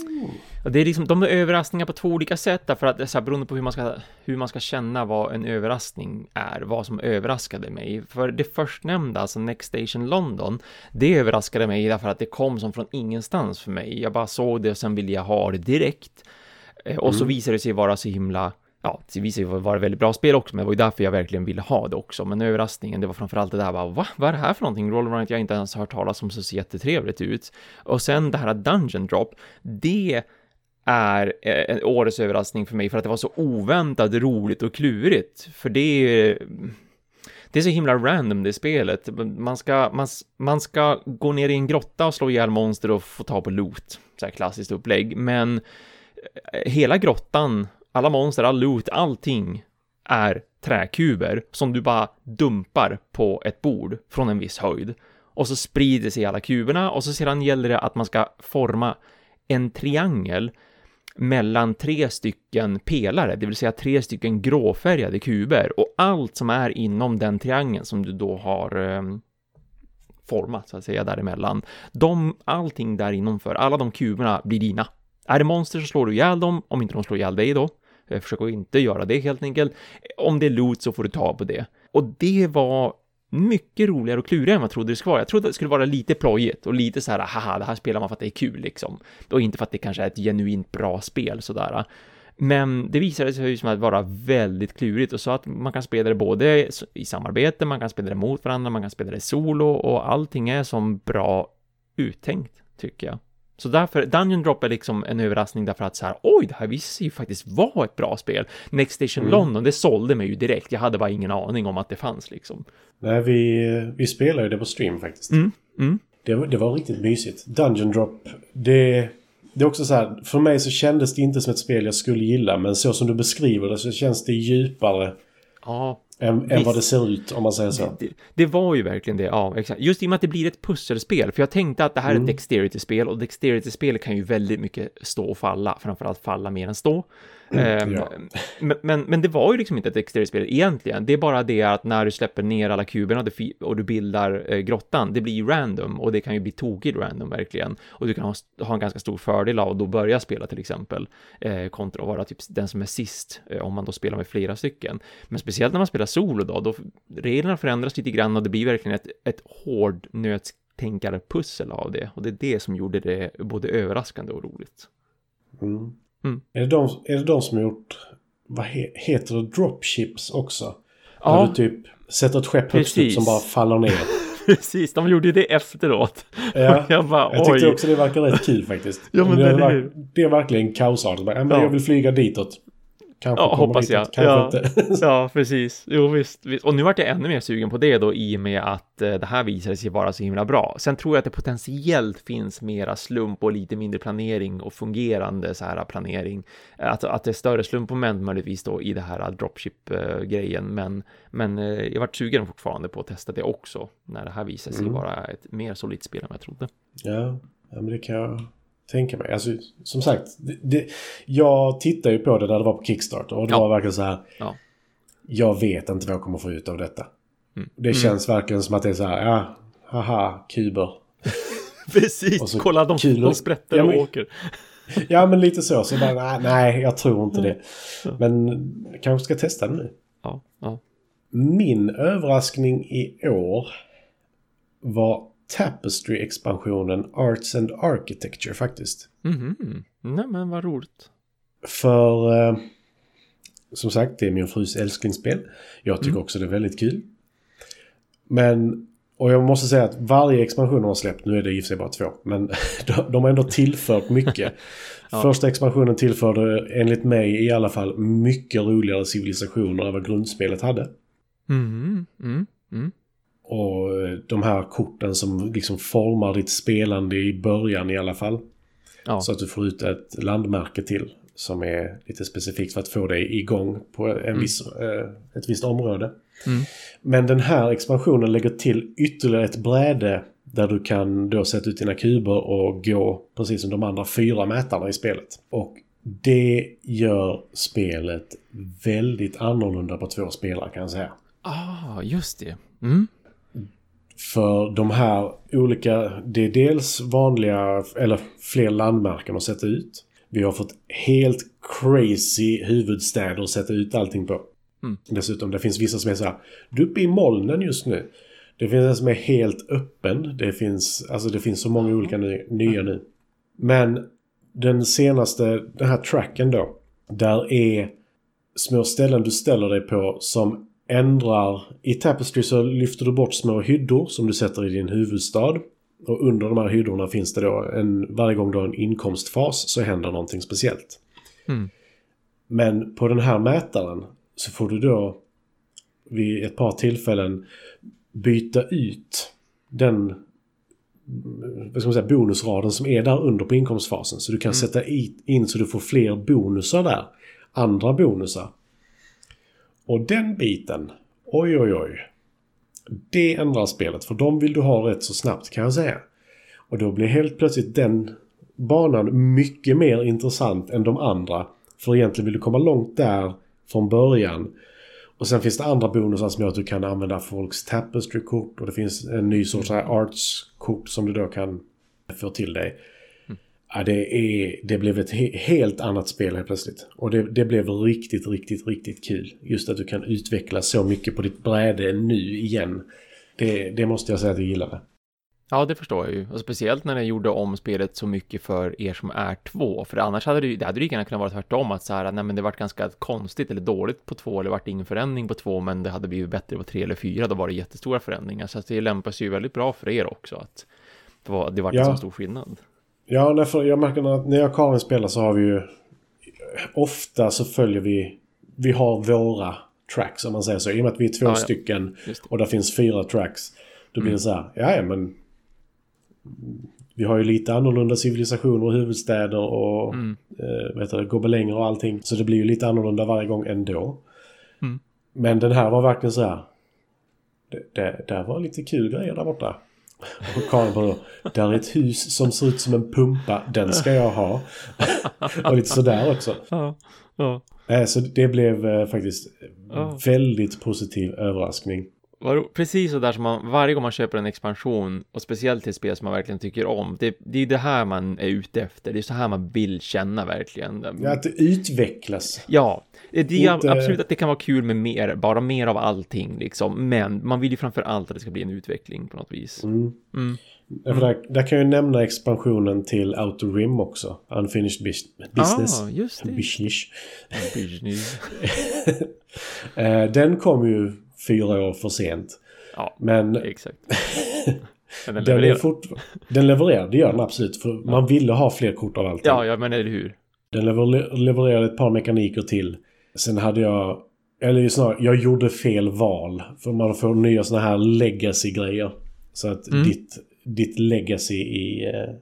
Speaker 2: Och det är liksom, de är överraskningar på två olika sätt därför att det är så här, beroende på hur man, ska, hur man ska känna vad en överraskning är, vad som överraskade mig. För det förstnämnda, alltså Next Station London, det överraskade mig därför att det kom som från ingenstans för mig. Jag bara såg det och sen ville jag ha det direkt. Eh, och mm. så visade det sig vara så himla ja, det visade sig vara ett väldigt bra spel också, men det var ju därför jag verkligen ville ha det också. Men överraskningen, det var framförallt det där bara, va? Vad är det här för någonting? Rollrunner jag inte ens hört talas om så ser jättetrevligt ut. Och sen det här Dungeon Drop, det är en årets överraskning för mig för att det var så oväntat roligt och klurigt. För det är, det är så himla random det spelet. Man ska, man, man ska gå ner i en grotta och slå ihjäl monster och få ta på loot. Så här klassiskt upplägg. Men eh, hela grottan alla monster, all loot, allting är träkuber som du bara dumpar på ett bord från en viss höjd. Och så sprider sig alla kuberna och så sedan gäller det att man ska forma en triangel mellan tre stycken pelare, det vill säga tre stycken gråfärgade kuber och allt som är inom den triangeln som du då har eh, format så att säga däremellan. De, allting där inomför, alla de kuberna blir dina. Är det monster så slår du ihjäl dem, om inte de slår ihjäl dig då. Eh, Försök att inte göra det helt enkelt. Om det är loot så får du ta på det. Och det var mycket roligare och klurigare än vad jag trodde det skulle vara. Jag trodde det skulle vara lite plojigt och lite så här, haha, det här spelar man för att det är kul liksom. Och inte för att det kanske är ett genuint bra spel sådär. Men det visade sig ju som att vara väldigt klurigt och så att man kan spela det både i samarbete, man kan spela det mot varandra, man kan spela det solo och allting är som bra uttänkt, tycker jag. Så därför, Dungeon Drop är liksom en överraskning därför att så här, oj, det här visar sig ju faktiskt vara ett bra spel. Next Station mm. London, det sålde mig ju direkt. Jag hade bara ingen aning om att det fanns liksom.
Speaker 1: Nej, vi, vi spelade det på stream faktiskt.
Speaker 2: Mm. Mm.
Speaker 1: Det, det var riktigt mysigt. Dungeon Drop, det... Det är också så här, för mig så kändes det inte som ett spel jag skulle gilla, men så som du beskriver det så känns det djupare.
Speaker 2: Ja,
Speaker 1: än, än vad det ser ut om man säger så.
Speaker 2: Det, det, var ju verkligen det, ja exakt. Just i och med att det blir ett pusselspel, för jag tänkte att det här är ett mm. dexterity-spel och dexterity-spel kan ju väldigt mycket stå och falla, framförallt falla mer än stå. Mm, ja. men, men, men, det var ju liksom inte ett exteriorspel egentligen. Det är bara det att när du släpper ner alla kuberna och du bildar eh, grottan, det blir ju random och det kan ju bli tokigt random verkligen. Och du kan ha, ha en ganska stor fördel av att då börja spela till exempel eh, kontra att vara typ den som är sist eh, om man då spelar med flera stycken. Men speciellt när man spelar solo då, då reglerna förändras lite grann och det blir verkligen ett, ett hårdnötstänkare pussel av det. Och det är det som gjorde det både överraskande och roligt.
Speaker 1: Mm. Mm. Är, det de, är det de som har gjort, vad he, heter det, dropships också? Ja. När du typ sätter ett skepp högst upp som bara faller ner. <laughs>
Speaker 2: Precis, de gjorde det efteråt.
Speaker 1: Ja, <laughs> jag, bara, jag tyckte också det verkar rätt kul faktiskt. ja, men det, är, det är verkligen kaosartat. Ja. Jag vill flyga ditåt.
Speaker 2: Kanske ja, hoppas jag. Kanske ja. inte. <laughs> ja, precis. Jo, visst, visst, Och nu vart jag ännu mer sugen på det då i och med att eh, det här visade sig vara så himla bra. Sen tror jag att det potentiellt finns mera slump och lite mindre planering och fungerande så här planering. Att, att det är större slumpmoment möjligtvis då i det här dropship-grejen. Men, men eh, jag vart sugen fortfarande på att testa det också när det här visade sig mm. vara ett mer solitt spel än jag trodde.
Speaker 1: Ja, ja men det kan jag tänka mig. Alltså, som sagt, det, det, jag tittade ju på det när det var på Kickstarter och det ja. var verkligen så här. Ja. Jag vet inte vad jag kommer få ut av detta. Mm. Det mm. känns mm. verkligen som att det är så här, ja, haha, kuber. <laughs>
Speaker 2: Precis, så, kolla de, de sprätter ja, men, och åker. <laughs>
Speaker 1: ja, men lite så. Så bara, nej, jag tror inte det. Men jag kanske ska testa det nu.
Speaker 2: Ja, ja.
Speaker 1: Min överraskning i år var Tapestry-expansionen Arts and Architecture faktiskt.
Speaker 2: Mhm, nej men vad roligt.
Speaker 1: För eh, som sagt, det är min frus älsklingsspel. Jag tycker mm. också det är väldigt kul. Men, och jag måste säga att varje expansion de har släppt, nu är det i och för sig bara två, men <laughs> de, har ändå tillfört mycket. <laughs> ja. Första expansionen tillförde enligt mig i alla fall mycket roligare civilisationer än vad grundspelet hade.
Speaker 2: Mm, mm, mm.
Speaker 1: Och eh, de här korten som liksom formar ditt spelande i början i alla fall. Ja. Så att du får ut ett landmärke till som är lite specifikt för att få dig igång på en mm. viss, eh, ett visst område.
Speaker 2: Mm.
Speaker 1: Men den här expansionen lägger till ytterligare ett bräde där du kan då sätta ut dina kuber och gå precis som de andra fyra mätarna i spelet. Och det gör spelet väldigt annorlunda på två spelare kan jag säga.
Speaker 2: Ah, just det. Mm.
Speaker 1: För de här olika, det är dels vanliga, eller fler landmärken att sätta ut. Vi har fått helt crazy huvudstäder att sätta ut allting på.
Speaker 2: Mm.
Speaker 1: Dessutom, det finns vissa som är så här, du är uppe i molnen just nu. Det finns en som är helt öppen. Det finns, alltså det finns så många olika ny, nya nu. Men den senaste, den här tracken då. Där är små ställen du ställer dig på som ändrar... I Tapestry så lyfter du bort små hyddor som du sätter i din huvudstad. Och under de här hyddorna finns det då en... Varje gång du har en inkomstfas så händer någonting speciellt.
Speaker 2: Mm.
Speaker 1: Men på den här mätaren så får du då vid ett par tillfällen byta ut den vad ska man säga, bonusraden som är där under på inkomstfasen. Så du kan mm. sätta in så du får fler bonusar där. Andra bonusar. Och den biten, oj oj oj. Det ändrar spelet för de vill du ha rätt så snabbt kan jag säga. Och då blir helt plötsligt den banan mycket mer intressant än de andra. För egentligen vill du komma långt där från början. Och sen finns det andra bonusar som gör att du kan använda folks tapestry-kort och det finns en ny sorts arts-kort som du då kan få till dig. Ja, det, är, det blev ett he helt annat spel helt plötsligt. Och det, det, blev riktigt, riktigt, riktigt kul. Just att du kan utveckla så mycket på ditt bräde nu igen. Det, det måste jag säga att jag gillade.
Speaker 2: Ja, det förstår jag ju. Och speciellt när den gjorde om spelet så mycket för er som är två. För annars hade det det hade ju gärna kunnat vara tvärtom. Att så här, nej men det vart ganska konstigt eller dåligt på två. Eller vart ingen förändring på två. Men det hade blivit bättre på tre eller fyra. Då var det jättestora förändringar. Så att det lämpar sig ju väldigt bra för er också. Att det var, det var ja. en så stor skillnad.
Speaker 1: Ja, därför jag märker att när jag och Karin spelar så har vi ju... Ofta så följer vi... Vi har våra tracks om man säger så. I och med att vi är två ja, stycken och det finns fyra tracks. Då blir mm. det så här, ja men vi har ju lite annorlunda civilisationer och huvudstäder och mm. eh, vet du, gobelänger och allting. Så det blir ju lite annorlunda varje gång ändå. Mm. Men den här var verkligen så här. Det, det, det var lite kul grejer där borta. Och Karin bara, där är ett hus som ser ut som en pumpa, den ska jag ha. <laughs> och lite sådär också. Ja, ja. Eh, så det blev eh, faktiskt ja. väldigt positiv överraskning.
Speaker 2: Precis så där som man, varje gång man köper en expansion och speciellt till spel som man verkligen tycker om, det, det är det här man är ute efter, det är så här man vill känna verkligen.
Speaker 1: Ja, att det utvecklas.
Speaker 2: Ja, det är Inte... absolut att det kan vara kul med mer, bara mer av allting liksom, men man vill ju framför allt att det ska bli en utveckling på något vis. Mm.
Speaker 1: Mm. Mm. Där, där, kan jag nämna expansionen till Outer Rim också. Unfinished Business.
Speaker 2: Ah, just det.
Speaker 1: Business.
Speaker 2: Business. <laughs>
Speaker 1: Eh, den kom ju fyra år för sent.
Speaker 2: Ja,
Speaker 1: men,
Speaker 2: exakt. <laughs>
Speaker 1: men den, levererar. den, fort, den levererar, det gör den absolut. För ja. man ville ha fler kort av allting.
Speaker 2: Ja, ja, men eller hur.
Speaker 1: Den lever, levererade ett par mekaniker till. Sen hade jag, eller snarare, jag gjorde fel val. För man får nya sådana här legacy-grejer. Så att mm. ditt, ditt legacy i eh,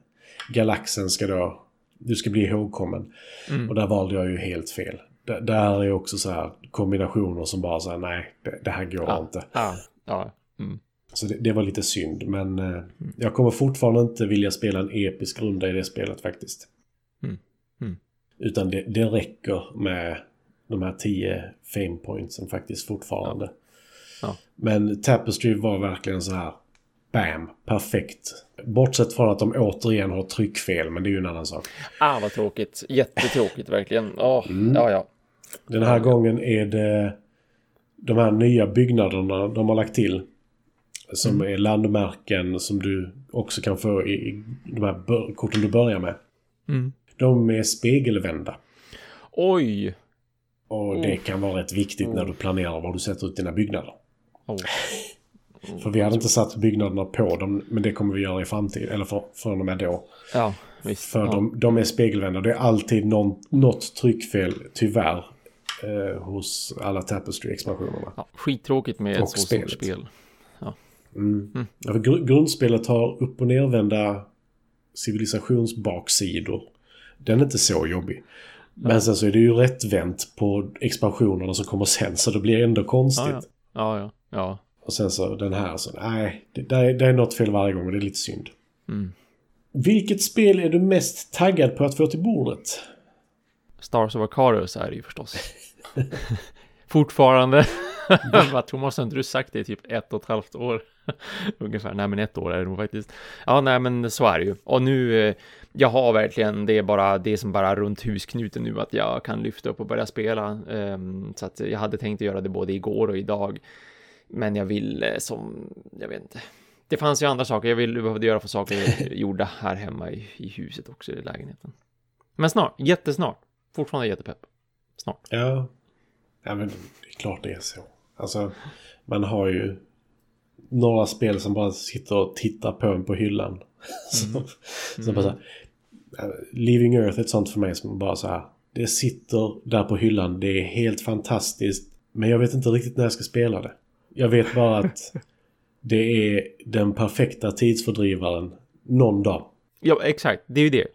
Speaker 1: galaxen ska då, du ska bli ihågkommen. Mm. Och där valde jag ju helt fel det, där är också så här kombinationer som bara säger nej, det, det, här går
Speaker 2: ja,
Speaker 1: inte.
Speaker 2: Ja, ja. Mm.
Speaker 1: Så det, det, var lite synd, men eh, mm. jag kommer fortfarande inte vilja spela en episk runda i det spelet faktiskt.
Speaker 2: Mm. mm.
Speaker 1: Utan det, det räcker med de här tio fame pointsen faktiskt fortfarande.
Speaker 2: Ja.
Speaker 1: Men Tapestry var verkligen så här Bam, perfekt. Bortsett från att de återigen har tryckfel, men det är ju en annan sak.
Speaker 2: Ah, vad tråkigt. Jättetråkigt verkligen. Oh, mm. Ja, ja.
Speaker 1: Den här gången är det de här nya byggnaderna de har lagt till. Som mm. är landmärken som du också kan få i de här korten du börjar med.
Speaker 2: Mm.
Speaker 1: De är spegelvända.
Speaker 2: Oj!
Speaker 1: Och det kan vara rätt viktigt oh. när du planerar var du sätter ut dina byggnader.
Speaker 2: Oh. <laughs>
Speaker 1: För vi hade inte satt byggnaderna på dem, men det kommer vi göra i framtiden. Eller för, från och med då.
Speaker 2: Ja, visst.
Speaker 1: För
Speaker 2: ja.
Speaker 1: de, de är spegelvända. Det är alltid någon, något tryckfel, tyvärr, eh, hos alla Tapestry-expansionerna.
Speaker 2: Ja, skittråkigt med och ett så stort spel. Ja.
Speaker 1: Mm. Mm. Ja, gr grundspelet har upp och nervända civilisationsbaksidor. Den är inte så jobbig. Men sen så är det ju rättvänt på expansionerna som kommer sen så det blir ändå konstigt. Ja,
Speaker 2: ja. ja.
Speaker 1: Och sen så den här så nej, det, det, är, det är något fel varje gång och det är lite synd.
Speaker 2: Mm.
Speaker 1: Vilket spel är du mest taggad på att få till bordet?
Speaker 2: Stars of Acarus är det ju förstås. <laughs> Fortfarande. Vad <laughs> Thomas, har inte du sagt det i typ ett och ett halvt år? <laughs> Ungefär, nej men ett år är det nog faktiskt. Ja, nej men så är det ju. Och nu, eh, jag har verkligen, det är bara det som bara runt husknuten nu att jag kan lyfta upp och börja spela. Um, så att jag hade tänkt att göra det både igår och idag. Men jag vill eh, som, jag vet inte. Det fanns ju andra saker jag ville behövde göra för saker <laughs> gjorda här hemma i, i huset också i lägenheten. Men snart, jättesnart. Fortfarande jättepepp. Snart.
Speaker 1: Ja. Ja men det är klart det är så. Alltså man har ju några spel som bara sitter och tittar på en på hyllan. Mm. <laughs> så, mm. så bara så här, Living Earth är ett sånt för mig som bara så här. Det sitter där på hyllan. Det är helt fantastiskt. Men jag vet inte riktigt när jag ska spela det. Jag vet bara att <laughs> det är den perfekta tidsfördrivaren någon dag.
Speaker 2: Ja, exakt. Det är ju det.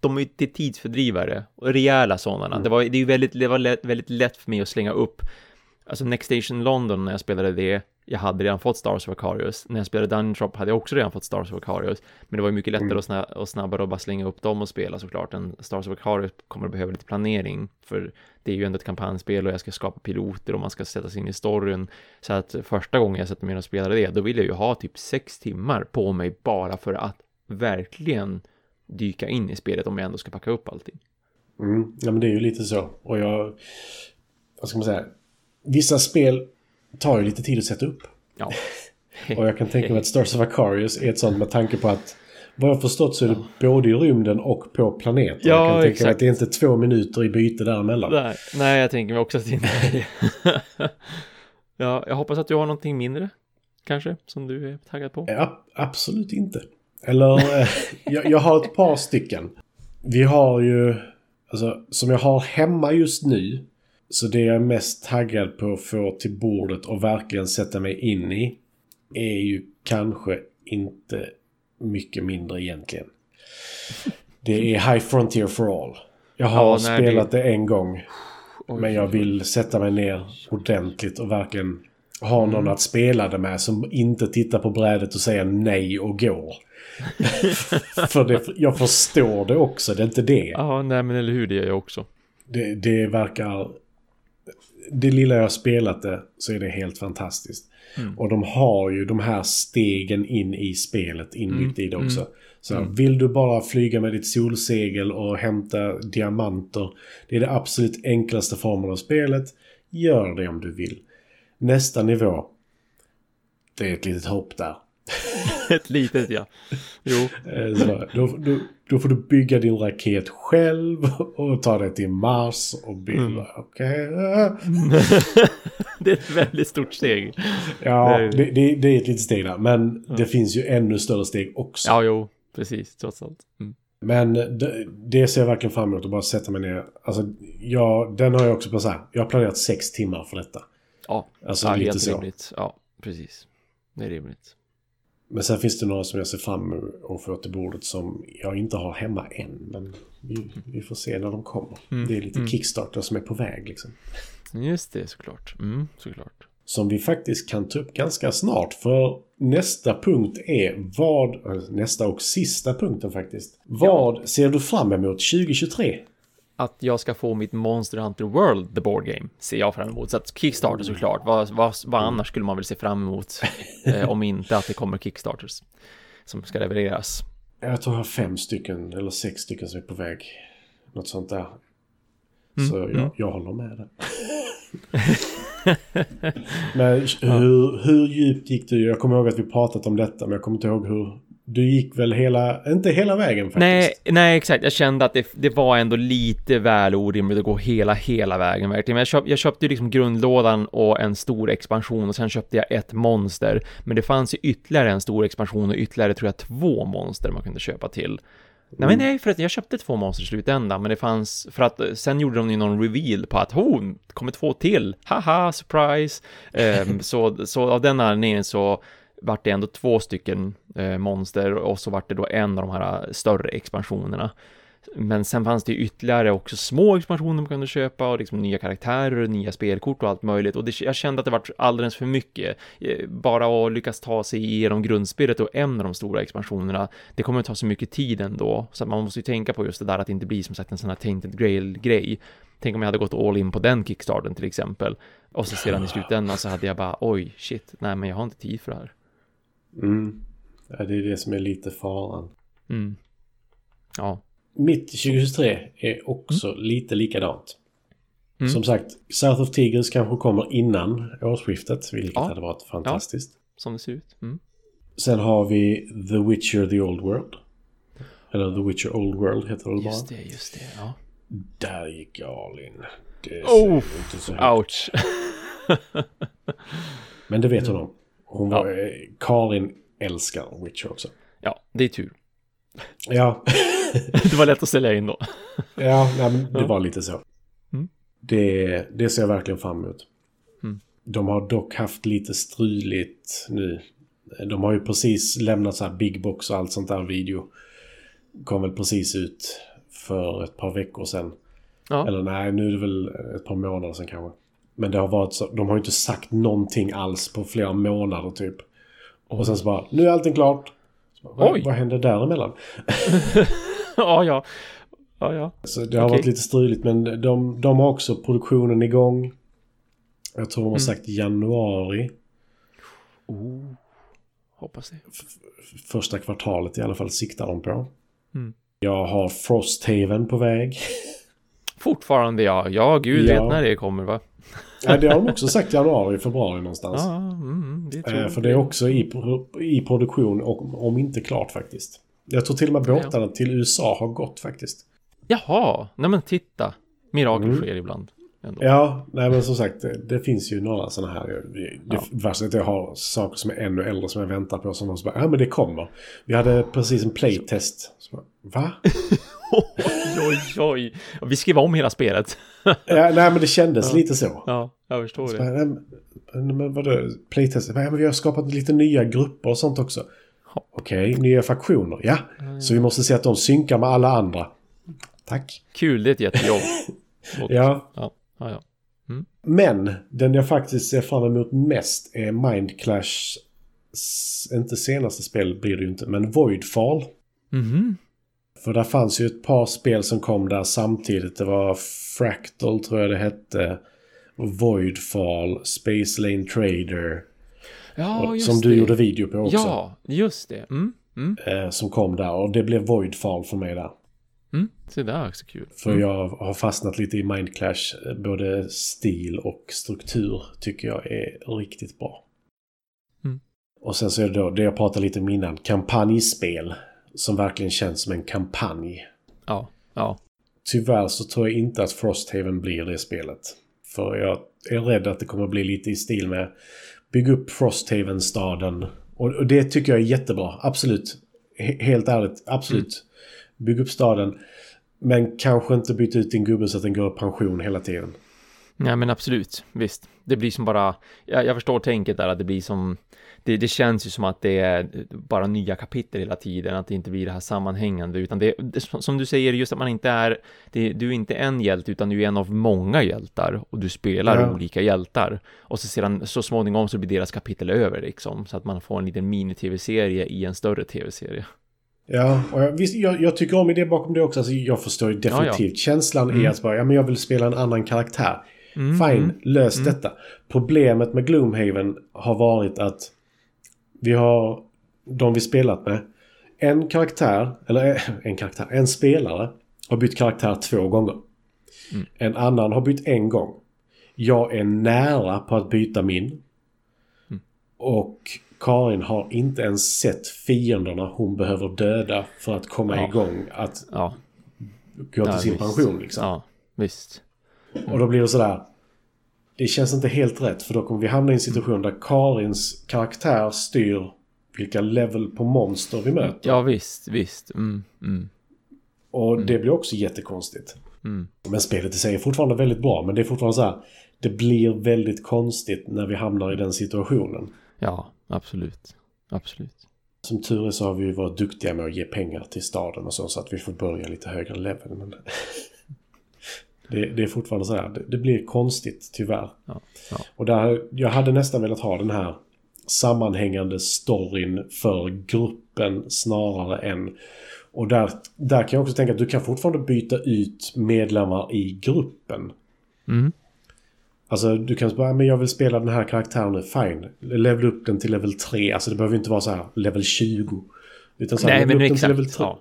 Speaker 2: De är ju inte tidsfördrivare och rejäla sådana. Mm. Det var, det är väldigt, det var lätt, väldigt lätt för mig att slänga upp. Alltså Next Station London när jag spelade det jag hade redan fått Stars of Acarius. När jag spelade Dungeon Drop hade jag också redan fått Stars of Acarius. Men det var ju mycket lättare mm. och, snab och snabbare att bara slänga upp dem och spela såklart. En Stars of Acarius kommer att behöva lite planering. För det är ju ändå ett kampanjspel och jag ska skapa piloter och man ska sätta sig in i storyn. Så att första gången jag sätter mig och spelar det, då vill jag ju ha typ sex timmar på mig bara för att verkligen dyka in i spelet om jag ändå ska packa upp allting.
Speaker 1: Mm. Ja men det är ju lite så. Och jag... Vad ska man säga? Vissa spel tar ju lite tid att sätta upp.
Speaker 2: Ja. <laughs>
Speaker 1: Och jag kan tänka mig att Stars of Aquarius är ett sånt med tanke på att vad jag förstått så är det både i rymden och på planeten.
Speaker 2: Ja,
Speaker 1: jag kan tänka mig att det är inte två minuter i byte däremellan.
Speaker 2: Nej, nej, jag tänker mig också att det inte är <laughs> ja, jag hoppas att du har någonting mindre, kanske, som du är taggad på.
Speaker 1: Ja, absolut inte. Eller, eh, jag, jag har ett par stycken. Vi har ju, alltså som jag har hemma just nu, så det jag är mest taggad på att få till bordet och verkligen sätta mig in i, är ju kanske inte mycket mindre egentligen. Det är High Frontier for All. Jag har
Speaker 2: Ja, nej,
Speaker 1: spelat det... en gång.
Speaker 2: Oj.
Speaker 1: Men jag vill sätta mig ner ordentligt och verkligen ha någon att spela det med som inte tittar på brädet och säger nej och går. <laughs> För det, jag förstår det också, det är inte det.
Speaker 2: Ja, nej men eller hur, det gör jag också.
Speaker 1: det. Det verkar... Det lilla jag har spelat det så är det helt fantastiskt.
Speaker 2: Mm.
Speaker 1: Och de har ju de här stegen in i spelet inbyggt i det
Speaker 2: Mm,
Speaker 1: också. Så vill du bara flyga med ditt solsegel och hämta diamanter. Det är det absolut enklaste formen av spelet. Gör det om du vill. Nästa nivå. Det är ett litet hopp där. <laughs>
Speaker 2: Ett litet, ja. Jo,
Speaker 1: Eh, Så då, då, då får du bygga din raket själv <laughs> och ta det till Mars och bygga.
Speaker 2: Mm.
Speaker 1: Okej. eh. <laughs>
Speaker 2: det är ett väldigt stort steg.
Speaker 1: Ja, det, det, det är ett litet steg där. Men det finns ju ännu större steg också.
Speaker 2: Ja, jo, precis, trots allt. Mm.
Speaker 1: Men det, det ser jag verkligen fram emot att bara sätta mig ner. Alltså, ja, den har jag också på så här. Jag har planerat sex timmar för detta.
Speaker 2: Ja,
Speaker 1: Alltså
Speaker 2: ja
Speaker 1: lite
Speaker 2: helt
Speaker 1: så.
Speaker 2: rimligt. Ja, precis. Det är rimligt.
Speaker 1: Men sen finns det några som jag ser fram emot att få till bordet som jag inte har hemma än. Men vi, vi får se när de kommer.
Speaker 2: Mm,
Speaker 1: Det är lite
Speaker 2: mm.
Speaker 1: Kickstarter som är på väg liksom.
Speaker 2: Just det, såklart. Mm, såklart.
Speaker 1: Som vi faktiskt kan ta upp ganska snart. För nästa punkt är vad... Nästa och sista punkten faktiskt. Vad ser du fram emot 2023?
Speaker 2: Att jag ska få mitt Monster Hunter World, the board game, ser jag fram emot. Så att Kickstarter såklart. Vad, vad, vad annars skulle man väl se fram emot? <laughs> eh, om inte att det kommer Kickstarters. Som ska levereras.
Speaker 1: Jag tror jag har fem stycken eller sex stycken som är på väg. Något sånt där.
Speaker 2: Mm,
Speaker 1: Så jag,
Speaker 2: mm.
Speaker 1: jag håller med dig. <laughs> men hur, hur djupt gick du? Jag kommer ihåg att vi pratat om detta men jag kommer inte ihåg hur... Du gick väl hela... Inte hela vägen faktiskt?
Speaker 2: Nej, nej, exakt. Jag kände att det, det var ändå lite väl orimligt att gå hela, hela vägen verkligen. Men jag, köp, jag köpte ju liksom grundlådan och en stor expansion och sen köpte jag ett monster. Men det fanns ju ytterligare en stor expansion och ytterligare tror jag två monster man kunde köpa till. Nej men nej, för att jag köpte två monster i slutändan, men det fanns, för att eh, sen gjorde de ju någon reveal på att oh, det kommer två till, haha, surprise. Ehm, <laughs> så, så av den anledningen så vart det ändå två stycken eh, monster och så vart det då en av de här större expansionerna. Men sen fanns det ytterligare också små expansioner man kunde köpa och liksom nya karaktärer och nya spelkort och allt möjligt. Och det, jag kände att det var alldeles för mycket. Eh, Bara att lyckas ta sig igenom grundspelet och en av de stora expansionerna, det kommer att ta så mycket tid ändå. Så att man måste ju tänka på just det där att det inte blir som sagt en sån här tainted grail-grej. Tänk om jag hade gått all in på den kickstarten till exempel. Och så sedan i <sighs> slutändan så hade jag bara, oj, shit, nej men jag har inte tid för det här.
Speaker 1: Mm. Ja, det är det som är lite faran.
Speaker 2: Mm. Ja.
Speaker 1: Mitt 2023 är också lite likadant.
Speaker 2: Mm.
Speaker 1: Som sagt, South of Tigers kanske kommer innan årsskiftet, vilket
Speaker 2: Ja.
Speaker 1: hade varit fantastiskt.
Speaker 2: Som det ser ut. Mm.
Speaker 1: Sen har vi The Witcher The Old World. Eller The Witcher Old World heter det bara.
Speaker 2: Just det, just det, ja.
Speaker 1: Där gick Alin. Det ser
Speaker 2: Oh,
Speaker 1: inte så högt.
Speaker 2: Ouch. <laughs>
Speaker 1: Men det vet hon om. Hon var, eh, Karin älskar Witcher också.
Speaker 2: Ja, det är tur.
Speaker 1: Ja, <laughs>
Speaker 2: Det var lätt att ställa in då.
Speaker 1: ja nej, men det
Speaker 2: Ja.
Speaker 1: var lite så.
Speaker 2: Mm.
Speaker 1: Det, det ser jag verkligen fram emot.
Speaker 2: Mm.
Speaker 1: De har dock haft lite struligt nu. De har ju precis lämnat så här big box och allt sånt där video. Kom väl precis ut för ett par veckor sedan.
Speaker 2: Ja.
Speaker 1: Eller nej, nu är det väl ett par månader sedan kanske. Men det har varit så, de har ju inte sagt någonting alls på flera månader typ. Och sen så bara, nu är allting klart. Bara,
Speaker 2: Oj.
Speaker 1: vad, hände däremellan? <laughs>
Speaker 2: ja, ja. Ja, ja.
Speaker 1: Så det har
Speaker 2: Okej.
Speaker 1: varit lite struligt men de, de har också produktionen igång. Jag tror de har
Speaker 2: Mm.
Speaker 1: sagt januari.
Speaker 2: Oh. Hoppas det.
Speaker 1: Första kvartalet i alla fall siktar de på.
Speaker 2: Mm.
Speaker 1: Jag har Frosthaven på väg. <laughs>
Speaker 2: Fortfarande ja. Ja, gud
Speaker 1: Ja.
Speaker 2: vet när det kommer va?
Speaker 1: Ja, det har de också sagt januari, februari någonstans.
Speaker 2: Ja, mm, det tror
Speaker 1: Eh, för det är också i, i produktion, och, om inte klart faktiskt. Jag tror till och med båtarna till USA har gått faktiskt.
Speaker 2: Jaha, nej men titta. Mirakel
Speaker 1: Mm.
Speaker 2: sker ibland. Ändå.
Speaker 1: Ja, nej men som sagt, det, det finns ju några sådana här. Det, det
Speaker 2: Ja.
Speaker 1: värsta är att jag har saker som är ännu äldre som jag väntar på. Som de bara, ja men det kommer. Vi hade precis en playtest. Så bara, Va? <laughs>
Speaker 2: Oj, oj, oj. Vi skrev om hela spelet.
Speaker 1: Ja, nej men det kändes
Speaker 2: Ja.
Speaker 1: lite så.
Speaker 2: Ja, jag förstår
Speaker 1: Så
Speaker 2: det.
Speaker 1: nej, men, men, men vadå? Playtest? Ja, men vi har skapat lite nya grupper och sånt också. Okej, nya faktioner. Ja, så vi måste se att de synkar med alla andra. Tack.
Speaker 2: Kul, det är ett jättejobb. <laughs> Och-
Speaker 1: Ja,
Speaker 2: Ja, ja, ja.
Speaker 1: Men den jag faktiskt ser fram emot mest är Mind Clash. Inte senaste spel blir det ju inte, men Voidfall.
Speaker 2: Mhm.
Speaker 1: För där fanns ju ett par spel som kom där samtidigt. Det var Fractal tror jag det hette. Voidfall, Space Lane Trader.
Speaker 2: Ja,
Speaker 1: och- som
Speaker 2: det.
Speaker 1: du gjorde video på också.
Speaker 2: Ja, just det. Mm, mm,
Speaker 1: Eh, som kom där och det blev Voidfall för mig där.
Speaker 2: mm. Så det är också kul.
Speaker 1: För
Speaker 2: Mm.
Speaker 1: jag har fastnat lite i Mind Clash. Eh, Både stil och struktur tycker jag är riktigt bra.
Speaker 2: Mm.
Speaker 1: Och sen så är det då det jag pratade lite om innan. Kampanjspel. Som verkligen känns som en kampanj.
Speaker 2: Ja, ja.
Speaker 1: Tyvärr så tror jag inte att Frosthaven blir det spelet. För jag är rädd att det kommer bli lite i stil med bygga upp Frosthaven-staden. Och, och det tycker jag är jättebra. Absolut. He- helt ärligt. Absolut. Bygg upp staden. Men kanske inte byta ut din gubbe så att den går i pension hela tiden.
Speaker 2: Nej, men absolut. Visst. Det blir som bara... Jag, jag förstår tänket där att det blir som... Det, det känns ju som att det är bara nya kapitel hela tiden, att det inte blir det här sammanhängande, utan det, det som du säger, just att man inte är, det, du är inte en hjälte, utan du är en av många hjältar, och du spelar
Speaker 1: Ja.
Speaker 2: olika hjältar. Och så sedan, så småningom så blir deras kapitel över, liksom, så att man får en liten mini-tv-serie i en större tv-serie.
Speaker 1: Ja, och jag, visst, jag, jag tycker om idén bakom det också. Alltså, jag förstår ju definitivt. Känslan
Speaker 2: Mm.
Speaker 1: är att bara, ja, men jag vill spela en annan karaktär.
Speaker 2: Mm,
Speaker 1: Fine,
Speaker 2: mm.
Speaker 1: lös
Speaker 2: Mm.
Speaker 1: detta. Problemet med Gloomhaven har varit att vi har de vi spelat med. En karaktär, eller eh, en karaktär, en spelare har bytt karaktär två gånger.
Speaker 2: Mm.
Speaker 1: En annan har bytt en gång. Jag är nära på att byta min.
Speaker 2: Mm.
Speaker 1: Och Karin har inte ens sett fienderna hon behöver döda för att komma
Speaker 2: Ja.
Speaker 1: igång att
Speaker 2: Ja,
Speaker 1: gå till
Speaker 2: Ja,
Speaker 1: sin
Speaker 2: visst.
Speaker 1: pension. Liksom.
Speaker 2: ja, visst.
Speaker 1: Och då blir det sådär. Det känns inte helt rätt för då kommer vi hamna i en situation där Karins karaktär styr vilka level på monster vi möter.
Speaker 2: Ja, visst, visst. Mm, mm,
Speaker 1: Och det blir också jättekonstigt.
Speaker 2: mm.
Speaker 1: Men spelet i sig är fortfarande väldigt bra. Men det är fortfarande så här. Det blir väldigt konstigt när vi hamnar i den situationen.
Speaker 2: Ja, absolut. Absolut.
Speaker 1: Som tur är så har vi varit duktiga med att ge pengar till staden och så. Så att vi får börja lite högre level. Men <laughs> det, det är fortfarande så här. Det, det blir konstigt tyvärr.
Speaker 2: Ja, ja.
Speaker 1: Och där, jag hade nästan velat ha den här sammanhängande storyn för gruppen snarare än... Och där, där kan jag också tänka att du kan fortfarande byta ut medlemmar i gruppen.
Speaker 2: Mm.
Speaker 1: Alltså du kan bara, men jag vill spela den här karaktären nu, fine. Level upp den till level 3. Alltså det behöver inte vara så här level 20. Utan så här,
Speaker 2: Nej,
Speaker 1: level
Speaker 2: men
Speaker 1: upp den till level
Speaker 2: exakt.
Speaker 1: 3.
Speaker 2: Ja,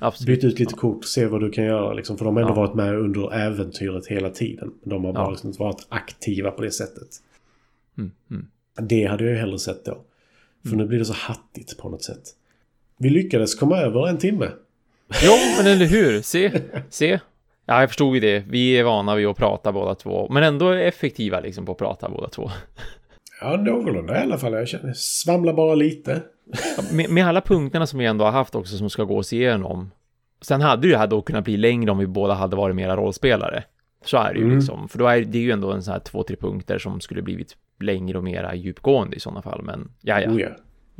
Speaker 2: absolut.
Speaker 1: Byt ut lite kort, se vad du kan göra liksom. För de har ändå
Speaker 2: Ja.
Speaker 1: varit med under äventyret hela tiden. De har bara
Speaker 2: Ja.
Speaker 1: liksom varit aktiva på det sättet.
Speaker 2: Mm, mm.
Speaker 1: Det hade jag ju hellre sett då. För
Speaker 2: Mm.
Speaker 1: nu blir det så hattigt på något sätt. Vi lyckades komma över en timme.
Speaker 2: Jo, men eller hur? Se, se. Ja, jag förstod ju det. Vi är vana vid att prata båda två, men ändå effektiva liksom på att prata båda två.
Speaker 1: Ja, någorlunda i alla fall. Jag känner, svamlar bara lite.
Speaker 2: Med, med alla punkterna som vi ändå har haft också som ska gås igenom. Sen hade ju det här då kunnat bli längre om vi båda hade varit mera rollspelare. Så är det ju
Speaker 1: Mm.
Speaker 2: liksom. För då är det ju ändå en sån här två, tre punkter som skulle blivit längre och mera djupgående i sådana fall. Men ja, ja,
Speaker 1: Oh, ja.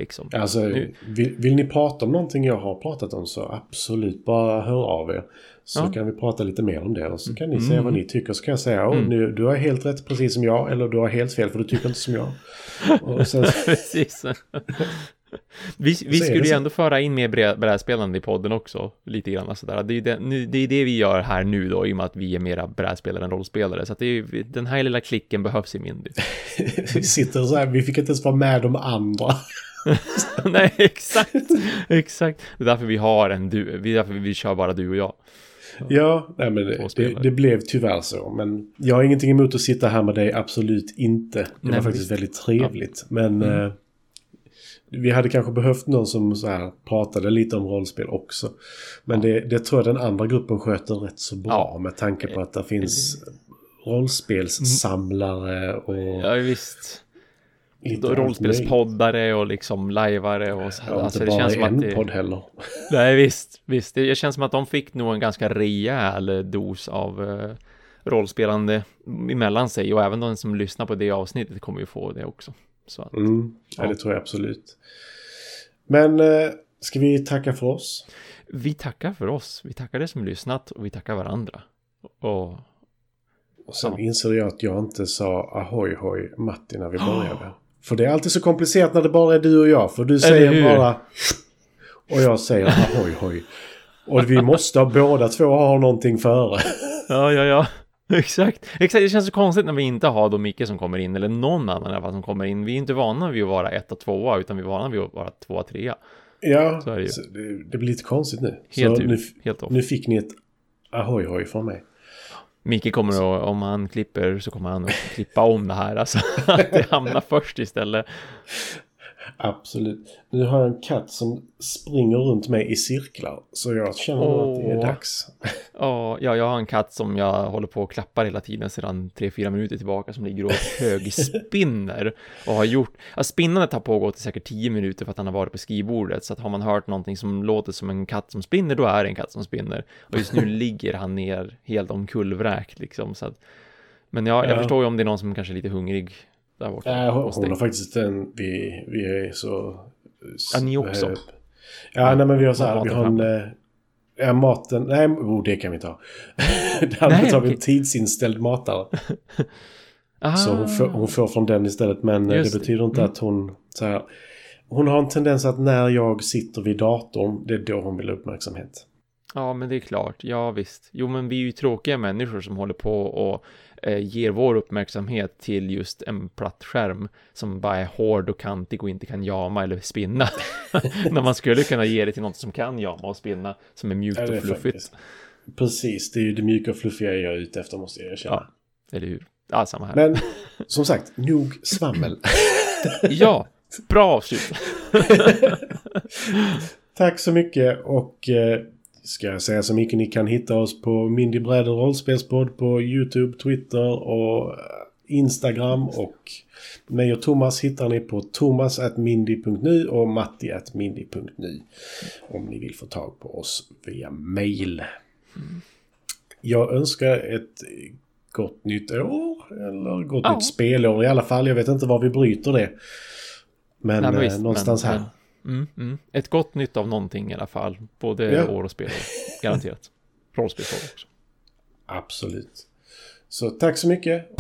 Speaker 2: Liksom.
Speaker 1: Alltså, vill, vill ni prata om någonting jag har pratat om så absolut bara hör av er. Så
Speaker 2: Ja.
Speaker 1: kan vi prata lite mer om det och så kan ni
Speaker 2: Mm.
Speaker 1: säga vad ni tycker. Så kan jag säga,
Speaker 2: Mm.
Speaker 1: nu, du har helt rätt precis som jag. Eller du har helt fel för du tycker inte som jag. Och sen, <laughs>
Speaker 2: Precis. <laughs> Vi, vi skulle ju ändå föra in mer brä- brädspelande i podden också, lite grann sådär. Det är det, nu, det, är det vi gör här nu då, i och med att vi är mera brädspelare än rollspelare. Så att det är, den här lilla klicken behövs i Mindy. <laughs>
Speaker 1: vi sitter så här, vi fick inte ens vara med de andra. <laughs>
Speaker 2: Nej, exakt, exakt. Det är därför vi har en du, det är därför vi kör bara du och jag.
Speaker 1: Ja, nej, men det, det, det, blev tyvärr så. Men jag har ingenting emot att sitta här med dig, absolut inte. Det nej, var faktiskt visst. väldigt trevligt. Men mm. eh, vi hade kanske behövt någon som så här pratade lite om rollspel också. Men ja. det, det tror jag den andra gruppen sköter rätt så bra ja. med tanke på att det finns rollspelssamlare och...
Speaker 2: Ja, visst. Rollspelspoddare och liksom lajvare och så.
Speaker 1: Ja, alltså, det bara känns som att det... podd heller. <laughs>
Speaker 2: Nej, visst, visst. Det känns som att de fick nog en ganska rejäl dos av uh, rollspelande emellan sig och även de som lyssnar på det avsnittet kommer ju få det också. Så
Speaker 1: att, mm. ja. ja, det tror jag absolut. Men uh, ska vi tacka för oss?
Speaker 2: Vi tackar för oss. Vi tackar det som lyssnat och vi tackar varandra. Och
Speaker 1: och sen ja. inser jag att jag inte sa ahoy hoj Matti när vi <gasps> började. För det är alltid så komplicerat när det bara är du och jag. För du säger bara... Och jag säger ahoy hoj. Och vi måste båda två ha någonting före.
Speaker 2: Ja, ja, ja. <laughs> Exakt. Exakt, det känns så konstigt när vi inte har då Micke som kommer in, eller någon annan i alla fall som kommer in. Vi är inte vana vid att vara etta, tvåa, utan vi är vana vid att vara tvåa, trea.
Speaker 1: Ja, det, det, blir lite konstigt nu. Helt så nu, helt nu fick ni ett ahoy hoj från mig.
Speaker 2: Micke kommer att, om han klipper så kommer han att klippa om det här, alltså <laughs> att det hamnar först istället.
Speaker 1: Absolut. Nu har jag en katt som springer runt mig i cirklar. Så jag känner oh. att det är dags.
Speaker 2: Oh, ja, jag har en katt som jag håller på och klappar hela tiden sedan 3-4 minuter tillbaka som ligger och högspinner. <laughs> och har gjort, ja, spinnandet har pågått i säkert 10 minuter för att han har varit på skrivbordet. Så att har man hört någonting som låter som en katt som spinner, då är det en katt som spinner. Och just nu <laughs> ligger han ner helt omkullvräkt liksom. Så att, men ja, jag ja. förstår ju om det är någon som kanske är lite hungrig där borta.
Speaker 1: Äh, hon, hon har faktiskt en, vi, vi är så...
Speaker 2: Ja, ni också? Äh,
Speaker 1: ja, nej men vi har så här, vi har en... Äh, ja, maten, nej, oh, det kan vi ta. <laughs> Däremot har vi en tidsinställd matare. <laughs> så hon får, hon får, från den istället. Men eh, Just det betyder inte mm. att hon... Så här, hon har en tendens att när jag sitter vid datorn, det är då hon vill ha uppmärksamhet.
Speaker 2: Ja, men det är klart. Ja, visst. Jo, men vi är ju tråkiga människor som håller på och eh, ger vår uppmärksamhet till just en platt skärm som bara är hård och kantig och inte kan jama eller spinna. <laughs> När man skulle kunna ge det till något som kan jama och spinna, som är mjukt och fluffigt. Faktiskt.
Speaker 1: Precis, det är ju det mjuka och fluffiga jag är ute efter måste jag erkänna.
Speaker 2: Ja, eller hur? Ja, samma här.
Speaker 1: Men som sagt, nog svammel. <laughs>
Speaker 2: ja, bra avslut. <laughs>
Speaker 1: Tack så mycket och eh, ska jag säga så mycket ni kan hitta oss på Mindy Bräder rollspelspodd på YouTube, Twitter och eh, Instagram och mig och Thomas hittar ni på thomas.mindy.nu och matti.mindy.nu om ni vill få tag på oss via mail. Jag önskar ett gott nytt år eller gott ja. nytt spelår i alla fall. Jag vet inte var vi bryter det. Men, Nej, men visst, någonstans men, här. Men
Speaker 2: Mm, mm. Ett gott nytt av någonting i alla fall. Både ja. år och spel. <laughs> Garanterat. Rollspelsår också.
Speaker 1: Absolut. Så tack så mycket